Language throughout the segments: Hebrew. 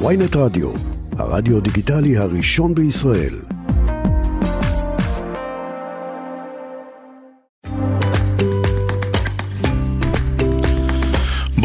ויינט רדיו, הרדיו דיגיטלי הראשון בישראל.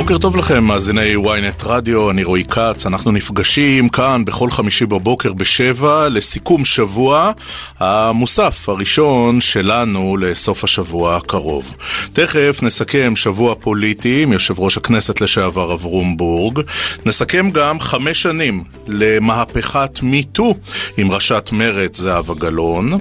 בוקר טוב לכם, מאזיני ynet רדיו, אני רועי כץ, אנחנו נפגשים כאן בכל חמישי בבוקר בשבע לסיכום שבוע המוסף הראשון שלנו לסוף השבוע הקרוב. תכף נסכם שבוע פוליטי עם יושב ראש הכנסת לשעבר אברום בורג. נסכם גם חמש שנים למהפכת מיטו עם ראשת מרצ זהבה גלאון.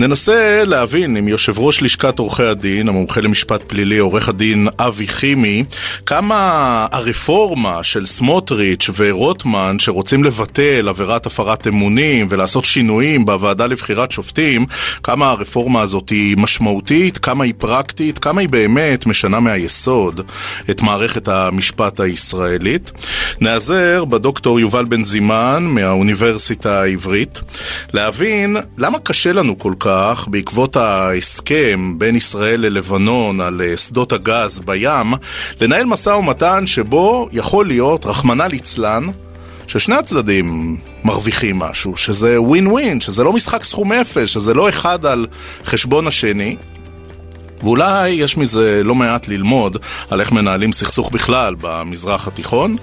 ננסה להבין עם יושב ראש לשכת עורכי הדין, המומחה למשפט פלילי, עורך הדין אבי חימי, כמה הרפורמה של סמוטריץ' ורוטמן, שרוצים לבטל עבירת הפרת אמונים ולעשות שינויים בוועדה לבחירת שופטים, כמה הרפורמה הזאת היא משמעותית, כמה היא פרקטית, כמה היא באמת משנה מהיסוד את מערכת המשפט הישראלית. נעזר בדוקטור יובל בן זימן מהאוניברסיטה העברית, להבין למה קשה לנו כל כך כך, בעקבות ההסכם בין ישראל ללבנון על אה, שדות הגז בים, לנהל משא ומתן שבו יכול להיות, רחמנא ליצלן, ששני הצדדים מרוויחים משהו, שזה ווין ווין, שזה לא משחק סכום אפס, שזה לא אחד על חשבון השני, ואולי יש מזה לא מעט ללמוד על איך מנהלים סכסוך בכלל במזרח התיכון.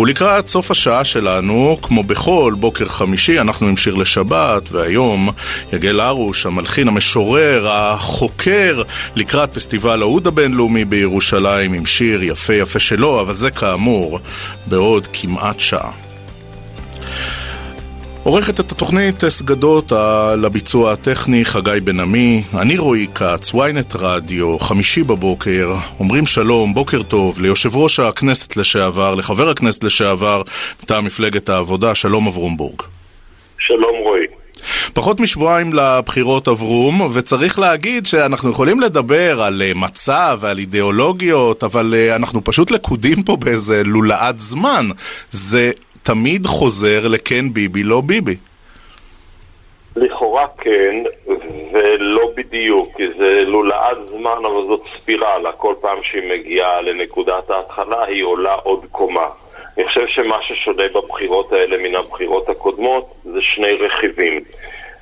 ולקראת סוף השעה שלנו, כמו בכל בוקר חמישי, אנחנו עם שיר לשבת, והיום יגל הרוש, המלחין, המשורר, החוקר, לקראת פסטיבל האוד הבינלאומי בירושלים עם שיר יפה יפה שלו, אבל זה כאמור בעוד כמעט שעה. עורכת את התוכנית סגדות על הביצוע הטכני חגי בן עמי, אני רועי כץ, ynet רדיו, חמישי בבוקר, אומרים שלום, בוקר טוב, ליושב ראש הכנסת לשעבר, לחבר הכנסת לשעבר, מטעם מפלגת העבודה, שלום אברומבורג. שלום רועי. פחות משבועיים לבחירות עברום, וצריך להגיד שאנחנו יכולים לדבר על אה, מצע ועל אידיאולוגיות, אבל אה, אנחנו פשוט לכודים פה באיזה לולאת זמן. זה תמיד חוזר לכן ביבי, לא ביבי. לכאורה כן, ולא בדיוק, כי זה לולאת זמן, אבל זאת ספירלה. כל פעם שהיא מגיעה לנקודת ההתחלה, היא עולה עוד קומה. אני חושב שמה ששונה בבחירות האלה מן הבחירות הקודמות זה שני רכיבים.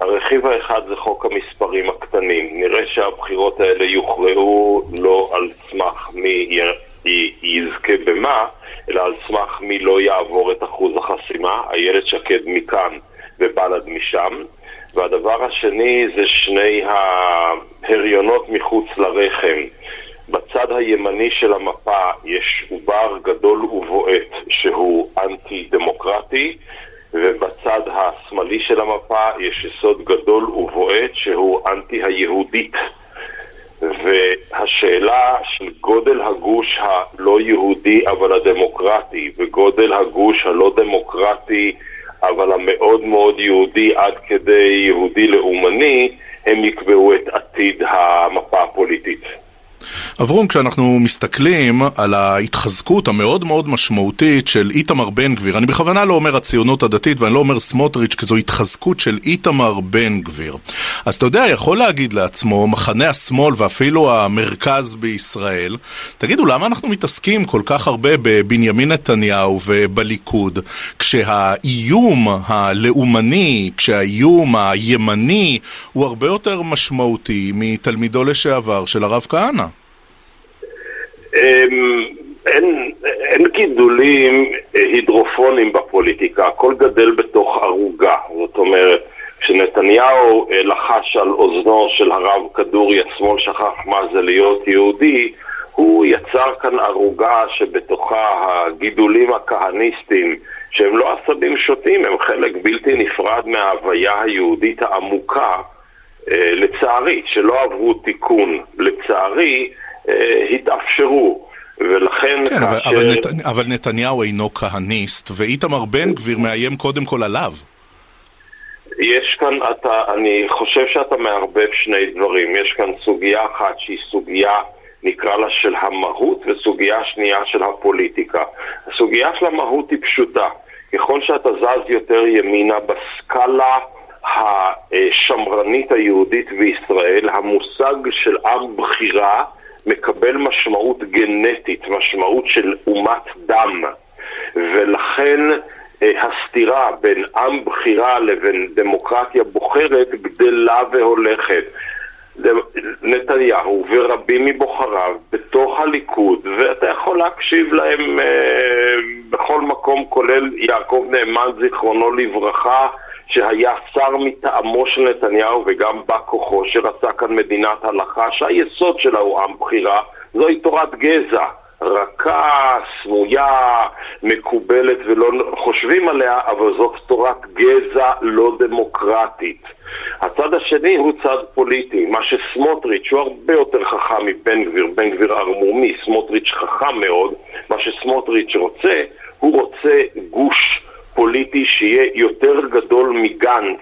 הרכיב האחד זה חוק המספרים הקטנים. נראה שהבחירות האלה יוכרעו לא על סמך מי יזכה במה, אלא על סמך מי לא יעבור את אחוז החסימה, איילת שקד מכאן ובל"ד משם. והדבר השני זה שני ההריונות מחוץ לרחם. בצד הימני של המפה יש עובר גדול ובועט שהוא אנטי-דמוקרטי, ובצד השמאלי של המפה יש יסוד גדול ובועט שהוא אנטי-היהודית. והשאלה של גודל הגוש הלא יהודי אבל הדמוקרטי וגודל הגוש הלא דמוקרטי אבל המאוד מאוד יהודי עד כדי יהודי לאומני הם יקבעו את עתיד המפה הפוליטית. אברום, כשאנחנו מסתכלים על ההתחזקות המאוד מאוד משמעותית של איתמר בן גביר, אני בכוונה לא אומר הציונות הדתית ואני לא אומר סמוטריץ', כי זו התחזקות של איתמר בן גביר. אז אתה יודע, יכול להגיד לעצמו, מחנה השמאל ואפילו המרכז בישראל, תגידו, למה אנחנו מתעסקים כל כך הרבה בבנימין נתניהו ובליכוד, כשהאיום הלאומני, כשהאיום הימני, הוא הרבה יותר משמעותי מתלמידו לשעבר של הרב כהנא? אמ, אין, אין גידולים הידרופונים בפוליטיקה, הכל גדל בתוך ערוגה. זאת אומרת, כשנתניהו אה, לחש על אוזנו של הרב כדורי, השמאל שכח מה זה להיות יהודי, הוא יצר כאן ערוגה שבתוכה הגידולים הכהניסטיים, שהם לא עשבים שוטים, הם חלק בלתי נפרד מההוויה היהודית העמוקה, אה, לצערי, שלא עברו תיקון. לצערי, התאפשרו. ולכן כן, כאשר... אבל, אבל, נת... אבל נתניהו אינו כהניסט, ואיתמר בן גביר מאיים קודם כל עליו. יש כאן, אתה, אני חושב שאתה מערבב שני דברים. יש כאן סוגיה אחת שהיא סוגיה, נקרא לה של המהות, וסוגיה שנייה של הפוליטיקה. הסוגיה של המהות היא פשוטה. ככל שאתה זז יותר ימינה בסקאלה השמרנית היהודית בישראל, המושג של עם בחירה מקבל משמעות גנטית, משמעות של אומת דם, ולכן הסתירה בין עם בחירה לבין דמוקרטיה בוחרת גדלה והולכת. נתניהו ורבים מבוחריו בתוך הליכוד, ואתה יכול להקשיב להם אה, בכל מקום, כולל יעקב נאמן, זיכרונו לברכה, שהיה שר מטעמו של נתניהו וגם בא כוחו, שרצה כאן מדינת הלכה, שהיסוד שלה הוא עם בחירה, זוהי תורת גזע. רכה, סמויה, מקובלת ולא חושבים עליה, אבל זאת תורת גזע לא דמוקרטית. הצד השני הוא צד פוליטי, מה שסמוטריץ' הוא הרבה יותר חכם מבן גביר, בן גביר ערמומי, סמוטריץ' חכם מאוד, מה שסמוטריץ' רוצה, הוא רוצה גוש פוליטי שיהיה יותר גדול מגנץ,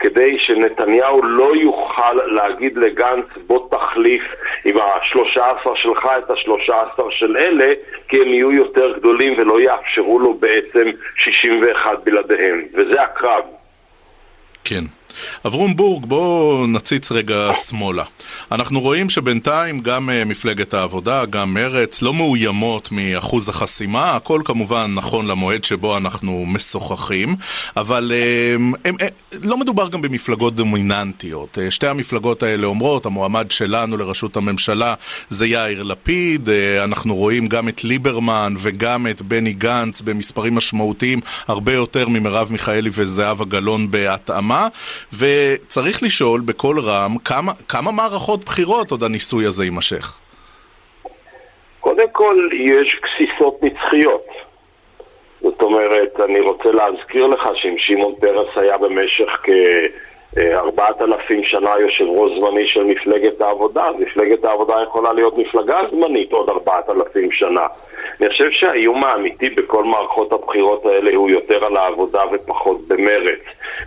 כדי שנתניהו לא יוכל להגיד לגנץ בוא תחליף עם השלושה עשר שלך את השלושה עשר של אלה, כי הם יהיו יותר גדולים ולא יאפשרו לו בעצם 61 בלעדיהם, וזה הקרב. כן. אברום בורג, בואו נציץ רגע שמאלה. אנחנו רואים שבינתיים גם uh, מפלגת העבודה, גם מרץ, לא מאוימות מאחוז החסימה, הכל כמובן נכון למועד שבו אנחנו משוחחים, אבל uh, הם, הם, לא מדובר גם במפלגות דומיננטיות. שתי המפלגות האלה אומרות, המועמד שלנו לראשות הממשלה זה יאיר לפיד, אנחנו רואים גם את ליברמן וגם את בני גנץ במספרים משמעותיים הרבה יותר ממרב מיכאלי וזהבה גלאון בהתאמה. וצריך לשאול בקול רם, כמה, כמה מערכות בחירות עוד הניסוי הזה יימשך? קודם כל, יש גסיסות נצחיות. זאת אומרת, אני רוצה להזכיר לך שאם שמעון פרס היה במשך כארבעת אלפים שנה יושב ראש זמני של מפלגת העבודה, אז מפלגת העבודה יכולה להיות מפלגה זמנית עוד ארבעת אלפים שנה. אני חושב שהאיום האמיתי בכל מערכות הבחירות האלה הוא יותר על העבודה ופחות במרץ.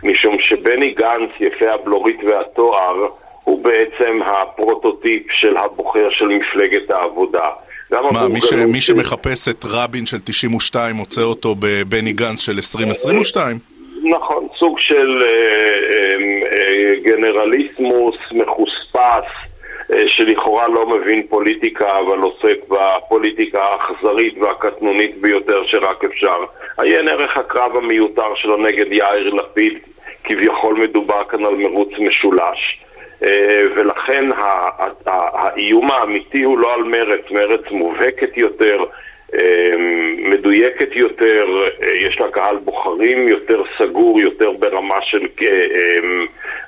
משום שבני גנץ, יפה הבלורית והתואר, הוא בעצם הפרוטוטיפ של הבוחר של מפלגת העבודה. מה, מי, ש... מי שמחפש את רבין של 92 מוצא אותו בבני גנץ של 2022? נכון, סוג של אה, אה, גנרליסמוס מחוספס, אה, שלכאורה לא מבין פוליטיקה, אבל עוסק בפוליטיקה האכזרית והקטנונית ביותר שרק אפשר. עיין ערך הקרב המיותר שלו נגד יאיר לפיד, כביכול מדובר כאן על מרוץ משולש. אה, ולכן האיום האמיתי הוא לא על מרץ, מרץ מובהקת יותר, מדויקת יותר, יש לה קהל בוחרים יותר סגור, יותר ברמה של,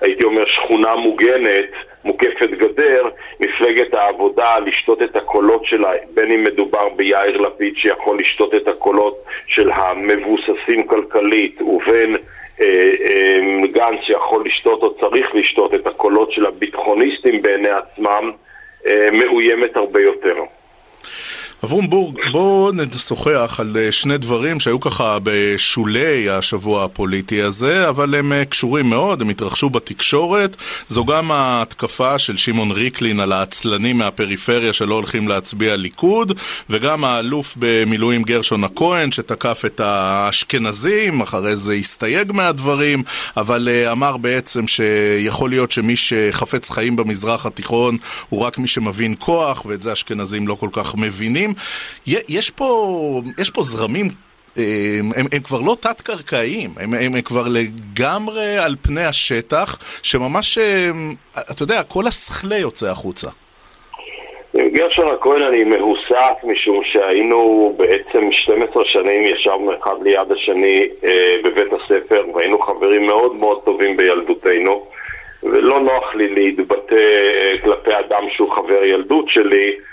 הייתי אומר, שכונה מוגנת. מוקפת גדר, מפלגת העבודה לשתות את הקולות שלה, בין אם מדובר ביאיר לפיד שיכול לשתות את הקולות של המבוססים כלכלית, ובין אה, אה, גנץ שיכול לשתות או צריך לשתות את הקולות של הביטחוניסטים בעיני עצמם, אה, מאוימת הרבה יותר. אברום בואו נשוחח על אה, שני דברים שהיו ככה בשולי השבוע הפוליטי הזה, אבל הם אה, קשורים מאוד, הם התרחשו בתקשורת. זו גם ההתקפה של שמעון ריקלין על העצלנים מהפריפריה שלא הולכים להצביע ליכוד, וגם האלוף במילואים גרשון הכהן שתקף את האשכנזים, אחרי זה הסתייג מהדברים, אבל אה, אמר בעצם שיכול להיות שמי שחפץ חיים במזרח התיכון הוא רק מי שמבין כוח, ואת זה אשכנזים לא כל כך מבינים. זרמים. יש פה, יש פה זרמים הם, הם, הם כבר לא תת-קרקעיים, הם, הם, הם כבר לגמרי על פני השטח, שממש, אתה יודע, כל השכלה יוצא החוצה. עם גרשון הכהן אני מהוסף משום שהיינו בעצם 12 שנים, ישבנו אחד ליד השני אה, בבית הספר והיינו חברים מאוד מאוד טובים בילדותנו ולא נוח לי להתבטא אה, כלפי אדם שהוא חבר ילדות שלי אמ,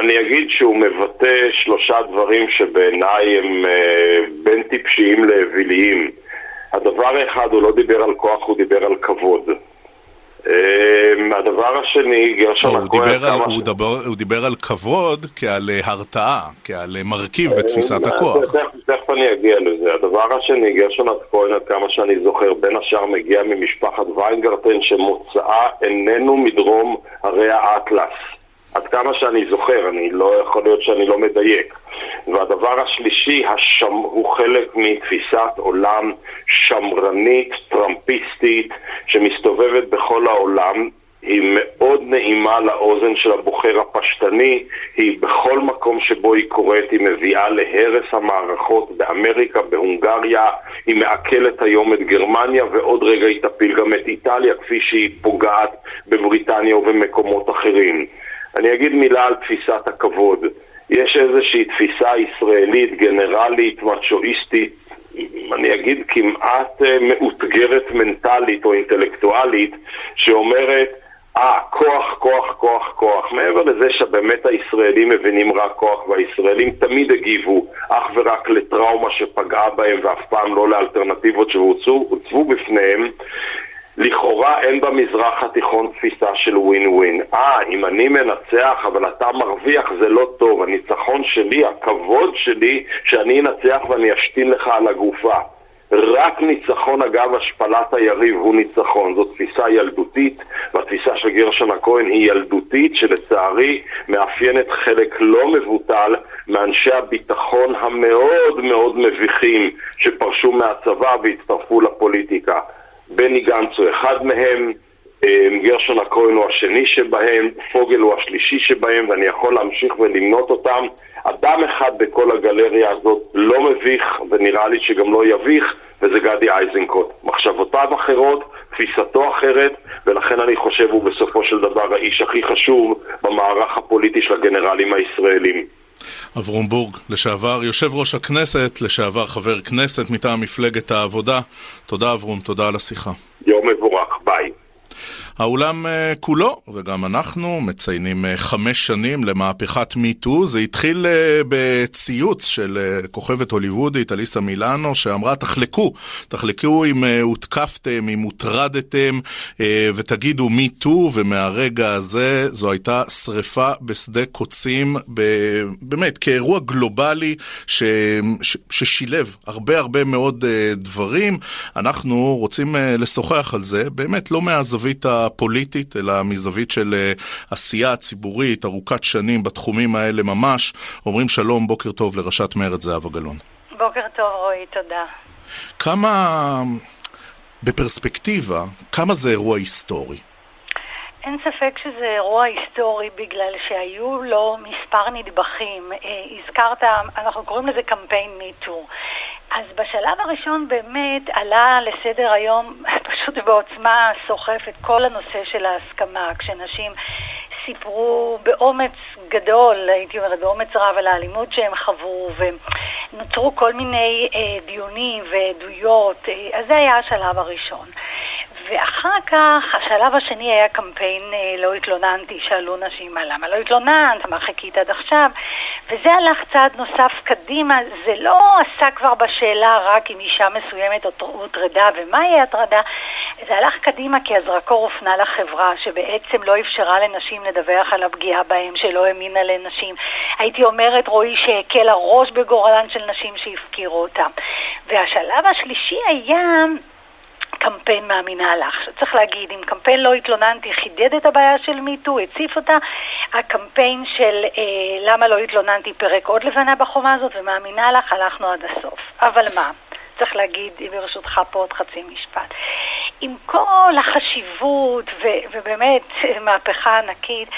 אני אגיד שהוא מבטא שלושה דברים שבעיניי הם אה, בין טיפשיים לאוויליים. הדבר האחד, הוא לא דיבר על כוח, הוא דיבר על כבוד. אמ, הדבר השני, גרשון לא, הכהן... הוא, ש... הוא דיבר על כבוד כעל אה, הרתעה, כעל אה, מרכיב בתפיסת הכוח. תכף אני אגיע לזה. הדבר השני, גרשון הכהן, עד כמה שאני זוכר, בין השאר מגיע ממשפחת ויינגרטן שמוצאה איננו מדרום הרי האטלס. עד כמה שאני זוכר, אני לא יכול להיות שאני לא מדייק. והדבר השלישי, השם, הוא חלק מתפיסת עולם שמרנית, טראמפיסטית, שמסתובבת בכל העולם. היא מאוד נעימה לאוזן של הבוחר הפשטני, היא בכל מקום שבו היא קורית, היא מביאה להרס המערכות באמריקה, בהונגריה, היא מעכלת היום את גרמניה ועוד רגע היא תפיל גם את איטליה כפי שהיא פוגעת בבריטניה ובמקומות אחרים. אני אגיד מילה על תפיסת הכבוד. יש איזושהי תפיסה ישראלית, גנרלית, מצ'ואיסטית, אני אגיד כמעט אה, מאותגרת מנטלית או אינטלקטואלית, שאומרת אה, כוח, כוח, כוח, כוח. מעבר לזה שבאמת הישראלים מבינים רק כוח, והישראלים תמיד הגיבו אך ורק לטראומה שפגעה בהם ואף פעם לא לאלטרנטיבות שהוצבו בפניהם, לכאורה אין במזרח התיכון תפיסה של ווין ווין. אה, אם אני מנצח אבל אתה מרוויח זה לא טוב. הניצחון שלי, הכבוד שלי, שאני אנצח ואני אשתין לך על הגופה. רק ניצחון אגב השפלת היריב הוא ניצחון. זו תפיסה ילדותית, והתפיסה של גרשון הכהן היא ילדותית, שלצערי מאפיינת חלק לא מבוטל מאנשי הביטחון המאוד מאוד מביכים שפרשו מהצבא והצטרפו לפוליטיקה. בני גנץ הוא אחד מהם, אה, גרשון הכהן הוא השני שבהם, פוגל הוא השלישי שבהם, ואני יכול להמשיך ולמנות אותם. אדם אחד בכל הגלריה הזאת לא מביך, ונראה לי שגם לא יביך, וזה גדי איזנקוט. מחשבותיו אחרות, תפיסתו אחרת, ולכן אני חושב הוא בסופו של דבר האיש הכי חשוב במערך הפוליטי של הגנרלים הישראלים. אברום בורג, לשעבר יושב ראש הכנסת, לשעבר חבר כנסת מטעם מפלגת העבודה. תודה אברום, תודה על השיחה. יום מבורך, ביי. האולם אה, כולו, וגם אנחנו, מציינים אה, חמש שנים למהפכת מיטו. זה התחיל אה, בציוץ של כוכבת הוליוודית, אליסה מילאנו, שאמרה, תחלקו, תחלקו אם הותקפתם, אם הוטרדתם, ותגידו מיטו, ומהרגע הזה זו הייתה שריפה בשדה קוצים, באמת, כאירוע גלובלי ש, ש, ששילב הרבה הרבה מאוד דברים. אנחנו רוצים לשוחח על זה, באמת, לא מהזווית ה... הפוליטית, אלא מזווית של אה, עשייה ציבורית ארוכת שנים בתחומים האלה ממש. אומרים שלום, בוקר טוב לראשת מרצ זהבה גלאון. בוקר טוב רועי, תודה. כמה, בפרספקטיבה, כמה זה אירוע היסטורי? אין ספק שזה אירוע היסטורי בגלל שהיו לו מספר נדבכים. אה, הזכרת, אנחנו קוראים לזה קמפיין מיטו. אז בשלב הראשון באמת עלה לסדר היום פשוט בעוצמה סוחפת כל הנושא של ההסכמה, כשנשים סיפרו באומץ גדול, הייתי אומרת, באומץ רב על האלימות שהם חוו, ונוצרו כל מיני אה, דיונים ועדויות, אה, אז זה היה השלב הראשון. ואחר כך, השלב השני היה קמפיין אה, לא התלוננתי, שאלו נשים מה למה לא התלוננת, מה חיכית עד עכשיו, וזה הלך צעד נוסף קדימה, זה לא עשה כבר בשאלה רק אם אישה מסוימת הוטרדה ומהי הטרדה, זה הלך קדימה כי הזרקור הופנה לחברה שבעצם לא אפשרה לנשים לדווח על הפגיעה בהם, שלא האמינה לנשים. הייתי אומרת, רועי, שהקל הראש בגורלן של נשים שהפקירו אותם. והשלב השלישי היה... קמפיין מאמינה לך. צריך להגיד, אם קמפיין לא התלוננתי חידד את הבעיה של מיטו, הציף אותה, הקמפיין של אה, למה לא התלוננתי פירק עוד לבנה בחומה הזאת, ומאמינה לך, הלכנו עד הסוף. אבל מה? צריך להגיד, ברשותך פה עוד חצי משפט. עם כל החשיבות, ו- ובאמת מהפכה ענקית,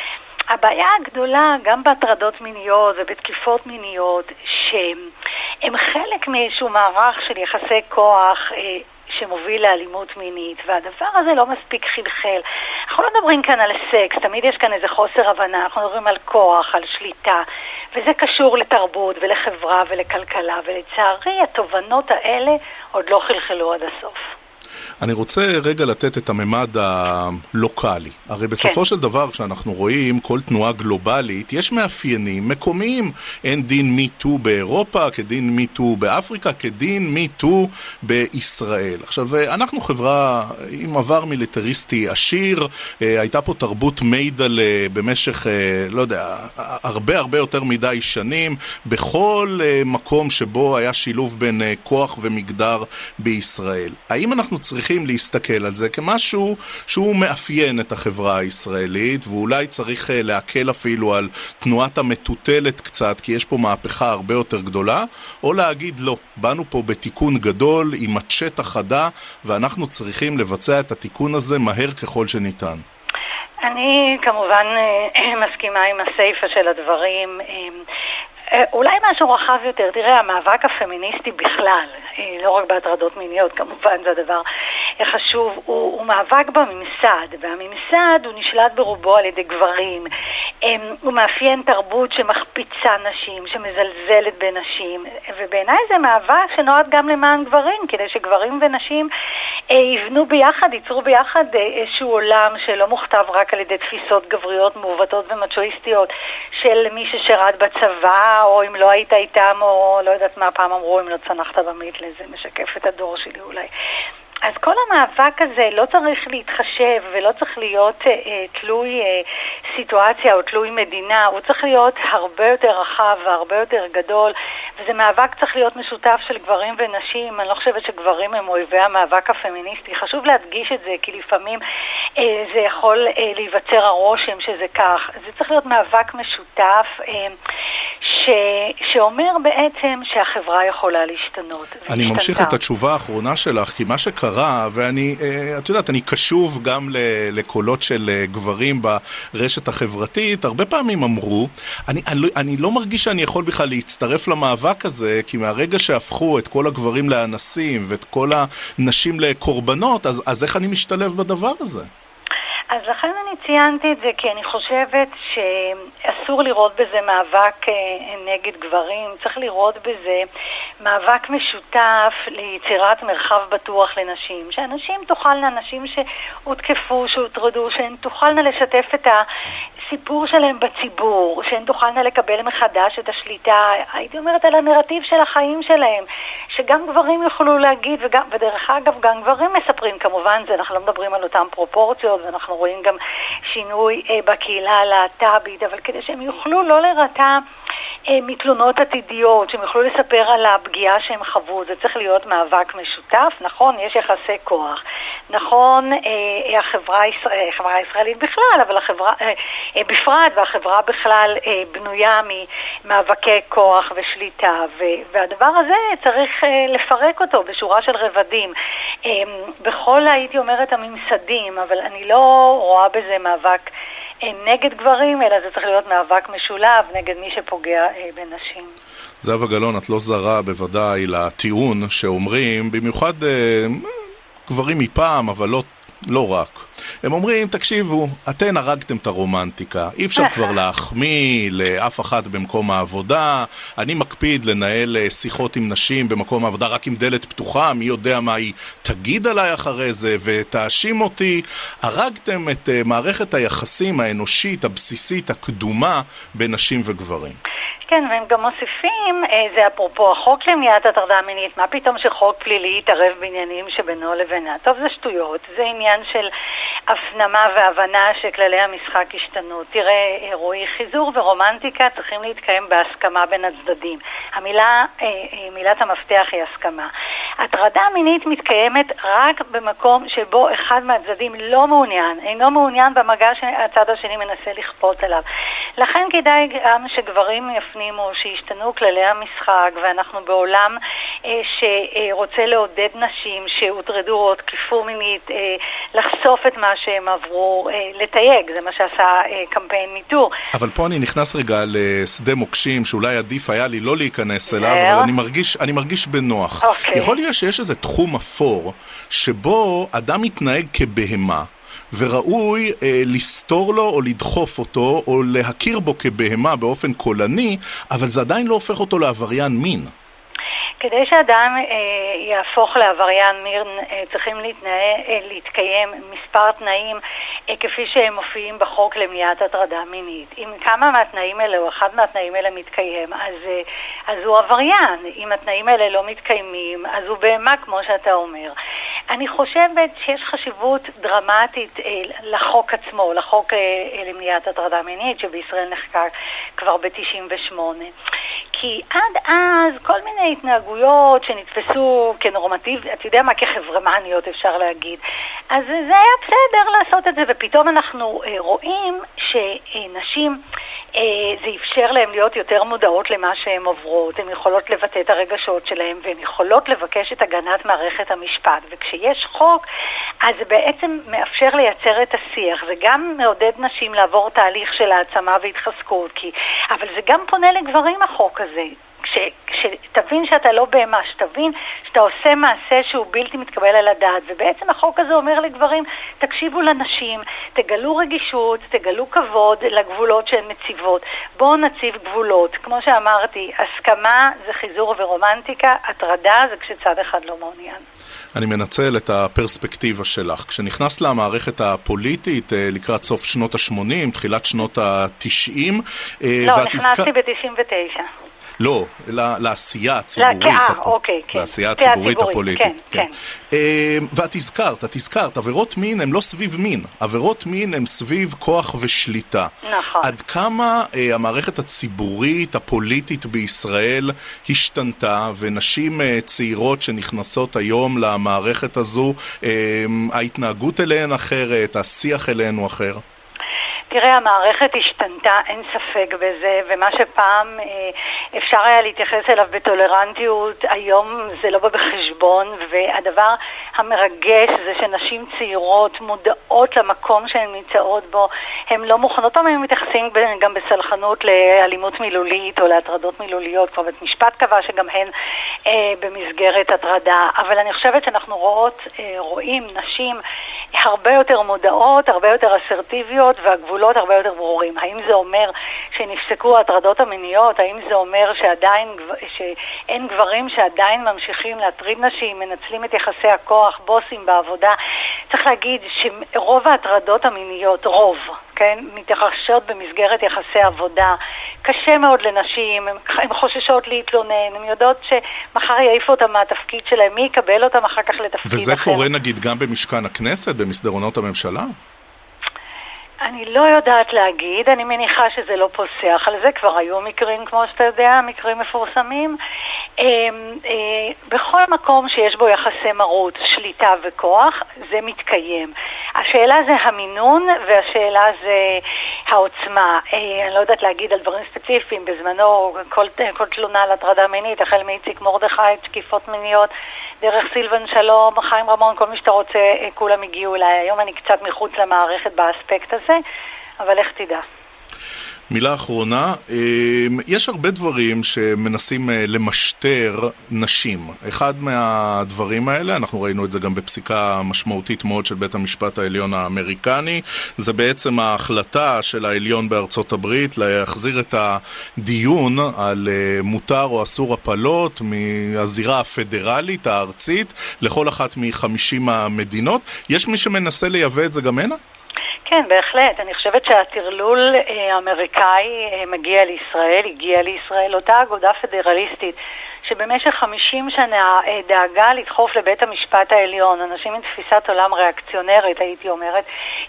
הבעיה הגדולה, גם בהטרדות מיניות ובתקיפות מיניות, שהם חלק מאיזשהו מערך של יחסי כוח אה, שמוביל לאלימות מינית, והדבר הזה לא מספיק חלחל. אנחנו לא מדברים כאן על סקס, תמיד יש כאן איזה חוסר הבנה, אנחנו מדברים על כוח, על שליטה, וזה קשור לתרבות ולחברה ולכלכלה, ולצערי התובנות האלה עוד לא חלחלו עד הסוף. אני רוצה רגע לתת את הממד הלוקאלי. הרי בסופו כן. של דבר, כשאנחנו רואים כל תנועה גלובלית, יש מאפיינים מקומיים. אין דין MeToo באירופה כדין MeToo באפריקה, כדין MeToo בישראל. עכשיו, אנחנו חברה עם עבר מיליטריסטי עשיר, אה, הייתה פה תרבות מיידל במשך, אה, לא יודע, הרבה הרבה יותר מדי שנים, בכל אה, מקום שבו היה שילוב בין כוח ומגדר בישראל. האם אנחנו צריכים להסתכל על זה כמשהו שהוא מאפיין את החברה הישראלית, ואולי צריך אה, להקל אפילו על תנועת המטוטלת קצת, כי יש פה מהפכה הרבה יותר גדולה, או להגיד לא, באנו פה בתיקון גדול עם מצ'טה חדה, ואנחנו צריכים לבצע את התיקון הזה מהר ככל שניתן. אני כמובן מסכימה עם הסיפה של הדברים. אה, אולי משהו רחב יותר, תראה, המאבק הפמיניסטי בכלל, אה, לא רק בהטרדות מיניות, כמובן זה הדבר חשוב, הוא, הוא מאבק בממסד, והממסד הוא נשלט ברובו על ידי גברים. אמ, הוא מאפיין תרבות שמחפיצה נשים, שמזלזלת בנשים, ובעיניי זה מאבק שנועד גם למען גברים, כדי שגברים ונשים אה, יבנו ביחד, ייצרו ביחד איזשהו עולם שלא מוכתב רק על ידי תפיסות גבריות מעוותות ומצ'ואיסטיות של מי ששירת בצבא, או אם לא היית איתם, או לא יודעת מה פעם אמרו, אם לא צנחת במיתלה, זה משקף את הדור שלי אולי. אז כל המאבק הזה לא צריך להתחשב ולא צריך להיות אה, אה, תלוי אה, סיטואציה או תלוי מדינה, הוא צריך להיות הרבה יותר רחב והרבה יותר גדול, וזה מאבק צריך להיות משותף של גברים ונשים. אני לא חושבת שגברים הם אויבי המאבק הפמיניסטי. חשוב להדגיש את זה, כי לפעמים אה, זה יכול אה, להיווצר הרושם שזה כך. זה צריך להיות מאבק משותף. אה, ש... שאומר בעצם שהחברה יכולה להשתנות. אני ממשיך את התשובה האחרונה שלך, כי מה שקרה, ואני, אה, את יודעת, אני קשוב גם לקולות של אה, גברים ברשת החברתית, הרבה פעמים אמרו, אני, אני, לא, אני לא מרגיש שאני יכול בכלל להצטרף למאבק הזה, כי מהרגע שהפכו את כל הגברים לאנסים ואת כל הנשים לקורבנות, אז, אז איך אני משתלב בדבר הזה? אז לכן אני ציינתי את זה, כי אני חושבת שאסור לראות בזה מאבק אה, נגד גברים, צריך לראות בזה מאבק משותף ליצירת מרחב בטוח לנשים. שאנשים תוכלנה, נשים שהותקפו, שהוטרדו, שהן תוכלנה לשתף את הסיפור שלהם בציבור, שהן תוכלנה לקבל מחדש את השליטה, הייתי אומרת, על הנרטיב של החיים שלהם, שגם גברים יוכלו להגיד, וגם, ודרך אגב, גם גברים מספרים כמובן, זה, אנחנו לא מדברים על אותן פרופורציות, ואנחנו רואים גם שינוי אה, בקהילה הלהט"בית, אבל כדי שהם יוכלו לא להירתע אה, מתלונות עתידיות, שהם יוכלו לספר על הפגיעה שהם חוו, זה צריך להיות מאבק משותף, נכון, יש יחסי כוח, נכון, אה, החברה, הישראל, החברה הישראלית בכלל, אבל החברה, אה, אה, בפרט, והחברה בכלל אה, בנויה ממאבקי כוח ושליטה, והדבר הזה צריך אה, לפרק אותו בשורה של רבדים. אה, בכל, הייתי אומרת, הממסדים, אבל אני לא רואה בזה מאבק אה, נגד גברים, אלא זה צריך להיות מאבק משולב נגד מי שפוגע אה, בנשים. זהבה גלאון, את לא זרה בוודאי לטיעון שאומרים, במיוחד אה, גברים מפעם, אבל לא לא רק. הם אומרים, תקשיבו, אתן הרגתם את הרומנטיקה, אי אפשר כבר להחמיא לאף אחת במקום העבודה, אני מקפיד לנהל אה, שיחות עם נשים במקום העבודה רק עם דלת פתוחה, מי יודע מה היא תגיד עליי אחרי זה ותאשים אותי. הרגתם את uh, מערכת היחסים האנושית, הבסיסית, הקדומה, בין נשים וגברים. כן, והם גם מוסיפים, אה, זה אפרופו החוק למניעת הטרדה מינית, מה פתאום שחוק פלילי יתערב בעניינים שבינו לבינה? טוב, זה שטויות, זה עניין של הפנמה והבנה שכללי המשחק השתנו. תראה, אה, רועי, חיזור ורומנטיקה צריכים להתקיים בהסכמה בין הצדדים. המילה, אה, מילת המפתח היא הסכמה. הטרדה מינית מתקיימת רק במקום שבו אחד מהצדדים לא מעוניין, אינו מעוניין במגע שהצד השני מנסה לכפות עליו. לכן כדאי גם שגברים יפנימו שישתנו כללי המשחק, ואנחנו בעולם אה, שרוצה לעודד נשים שהוטרדו או תקפו מינית, אה, לחשוף את מה שהם עברו, אה, לתייג, זה מה שעשה אה, קמפיין מיטור. אבל פה אני נכנס רגע לשדה מוקשים שאולי עדיף היה לי לא להיכנס אליו, אבל אני מרגיש, אני מרגיש בנוח. אוקיי. יכול להיות שיש איזה תחום אפור שבו אדם מתנהג כבהמה. וראוי אה, לסתור לו או לדחוף אותו או להכיר בו כבהמה באופן קולני, אבל זה עדיין לא הופך אותו לעבריין מין. כדי שאדם אה, יהפוך לעבריין מין אה, צריכים להתנאה, אה, להתקיים מספר תנאים אה, כפי שהם מופיעים בחוק למניעת הטרדה מינית. אם כמה מהתנאים האלה או אחד מהתנאים האלה מתקיים, אז, אה, אז הוא עבריין. אם התנאים האלה לא מתקיימים, אז הוא בהמה כמו שאתה אומר. אני חושבת שיש חשיבות דרמטית אה, לחוק עצמו, לחוק אה, אה, למניעת הטרדה מינית שבישראל נחקק כבר ב-98. כי עד אז כל מיני התנהגויות שנתפסו כנורמטיב, אתה יודע מה, כחברמניות אפשר להגיד. אז זה היה בסדר לעשות את זה, ופתאום אנחנו רואים שנשים זה אפשר להם להיות יותר מודעות למה שהן עוברות, הן יכולות לבטא את הרגשות שלהן והן יכולות לבקש את הגנת מערכת המשפט. וכשיש חוק, אז זה בעצם מאפשר לייצר את השיח. זה גם מעודד נשים לעבור תהליך של העצמה והתחזקות, כי... אבל זה גם פונה לגברים החוק הזה. שתבין שאתה לא בהמה, שתבין שאתה עושה מעשה שהוא בלתי מתקבל על הדעת. ובעצם החוק הזה אומר לגברים, תקשיבו לנשים, תגלו רגישות, תגלו כבוד לגבולות שהן מציבות. בואו נציב גבולות. כמו שאמרתי, הסכמה זה חיזור ורומנטיקה, הטרדה זה כשצד אחד לא מעוניין. אני מנצל את הפרספקטיבה שלך. כשנכנסת למערכת הפוליטית אה, לקראת סוף שנות ה-80, תחילת שנות ה-90, אה, לא, נכנסתי ב-99. לא, לעשייה הציבורית. אה, אוקיי, כן. לעשייה הציבורית הפוליטית. כן, כן. כן. אמ, ואת הזכרת, את הזכרת, עבירות מין הן לא סביב מין, עבירות מין הן סביב כוח ושליטה. נכון. עד כמה אה, המערכת הציבורית, הפוליטית בישראל השתנתה, ונשים אה, צעירות שנכנסות היום למערכת הזו, אה, ההתנהגות אליהן אחרת, השיח אליהן הוא אחר? תראה, המערכת השתנתה, אין ספק בזה, ומה שפעם אה, אפשר היה להתייחס אליו בטולרנטיות, היום זה לא בא בחשבון, והדבר המרגש זה שנשים צעירות מודעות למקום שהן נמצאות בו, הן לא מוכנות, פעם הם מתייחסים גם בסלחנות לאלימות מילולית או להטרדות מילוליות, כבר בית משפט קבע שגם הן אה, במסגרת הטרדה, אבל אני חושבת שאנחנו רואות, אה, רואים נשים הרבה יותר מודעות, הרבה יותר אסרטיביות, והגבולות הרבה יותר ברורים. האם זה אומר שנפסקו ההטרדות המיניות? האם זה אומר שעדיין, שאין גברים שעדיין ממשיכים להטריד נשים, מנצלים את יחסי הכוח, בוסים בעבודה? צריך להגיד שרוב ההטרדות המיניות, רוב, כן, מתרחשות במסגרת יחסי עבודה. קשה מאוד לנשים, הן חוששות להתלונן, הן יודעות שמחר יעיפו אותן מהתפקיד שלהן, מי יקבל אותן אחר כך לתפקיד וזה אחר. וזה קורה נגיד גם במשכן הכנסת, במסדרונות הממשלה? אני לא יודעת להגיד, אני מניחה שזה לא פוסח על זה, כבר היו מקרים, כמו שאתה יודע, מקרים מפורסמים. אמ, אה, בכל מקום שיש בו יחסי מרות, שליטה וכוח, זה מתקיים. השאלה זה המינון והשאלה זה העוצמה. אה, אני לא יודעת להגיד על דברים ספציפיים, בזמנו כל, כל תלונה על הטרדה מינית, החל מאיציק מרדכי, תקיפות מיניות, דרך סילבן שלום, חיים רמון, כל מי שאתה רוצה, אה, כולם הגיעו אליי. היום אני קצת מחוץ למערכת באספקט הזה, אבל איך תדע. מילה אחרונה, אמ, יש הרבה דברים שמנסים אה, למשטר נשים. אחד מהדברים האלה, אנחנו ראינו את זה גם בפסיקה משמעותית מאוד של בית המשפט העליון האמריקני, זה בעצם ההחלטה של העליון בארצות הברית להחזיר את הדיון על אה, מותר או אסור הפלות מהזירה הפדרלית, הארצית, לכל אחת מחמישים המדינות. יש מי שמנסה לייבא את זה גם הנה? כן, בהחלט. אני חושבת שהטרלול אה, האמריקאי אה, מגיע לישראל, הגיע לישראל. אותה אגודה פדרליסטית שבמשך 50 שנה אה, דאגה לדחוף לבית המשפט העליון, אנשים עם תפיסת עולם ריאקציונרית, הייתי אומרת,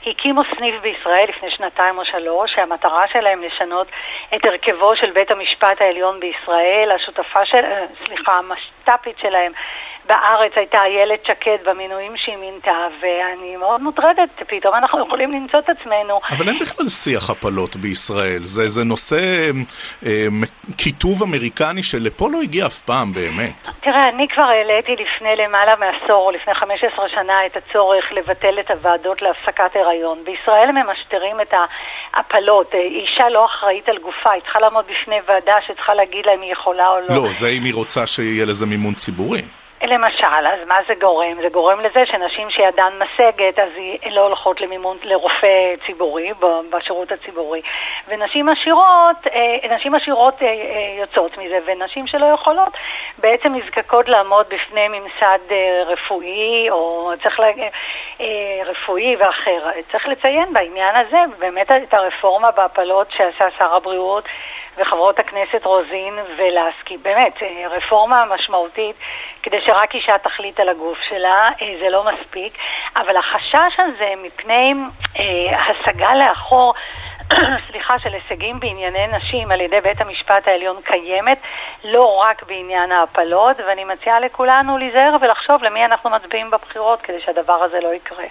הקימו סניף בישראל לפני שנתיים או שלוש, שהמטרה שלהם לשנות את הרכבו של בית המשפט העליון בישראל. השותפה של, סליחה, המשת"פית שלהם בארץ הייתה איילת שקד במינויים שהיא מינתה, ואני מאוד מוטרדת, פתאום אנחנו יכולים למצוא את עצמנו. אבל אין בכלל שיח הפלות בישראל, זה, זה נושא אה, קיטוב אמריקני שלפה לא הגיע אף פעם באמת. תראה, אני כבר העליתי לפני למעלה מעשור, או לפני 15 שנה, את הצורך לבטל את הוועדות להפסקת הריון. בישראל ממשטרים את ההפלות, אישה לא אחראית על גופה, היא צריכה לעמוד בפני ועדה שצריכה להגיד לה אם היא יכולה או לא. לא, זה אם היא רוצה שיהיה לזה מימון ציבורי. למשל, אז מה זה גורם? זה גורם לזה שנשים שידן משגת, אז הן לא הולכות למימון, לרופא ציבורי, בשירות הציבורי. ונשים עשירות, אה, נשים עשירות אה, אה, יוצאות מזה, ונשים שלא יכולות בעצם נזקקות לעמוד בפני ממסד רפואי, או צריך לה... רפואי ואחר. צריך לציין בעניין הזה באמת את הרפורמה בהפלות שעשה שר הבריאות. וחברות הכנסת רוזין ולסקי. באמת, רפורמה משמעותית כדי שרק אישה תחליט על הגוף שלה, אה, זה לא מספיק, אבל החשש הזה מפני אה, השגה לאחור סליחה, של הישגים בענייני נשים על ידי בית המשפט העליון קיימת, לא רק בעניין ההפלות, ואני מציעה לכולנו להיזהר ולחשוב למי אנחנו מצביעים בבחירות כדי שהדבר הזה לא יקרה.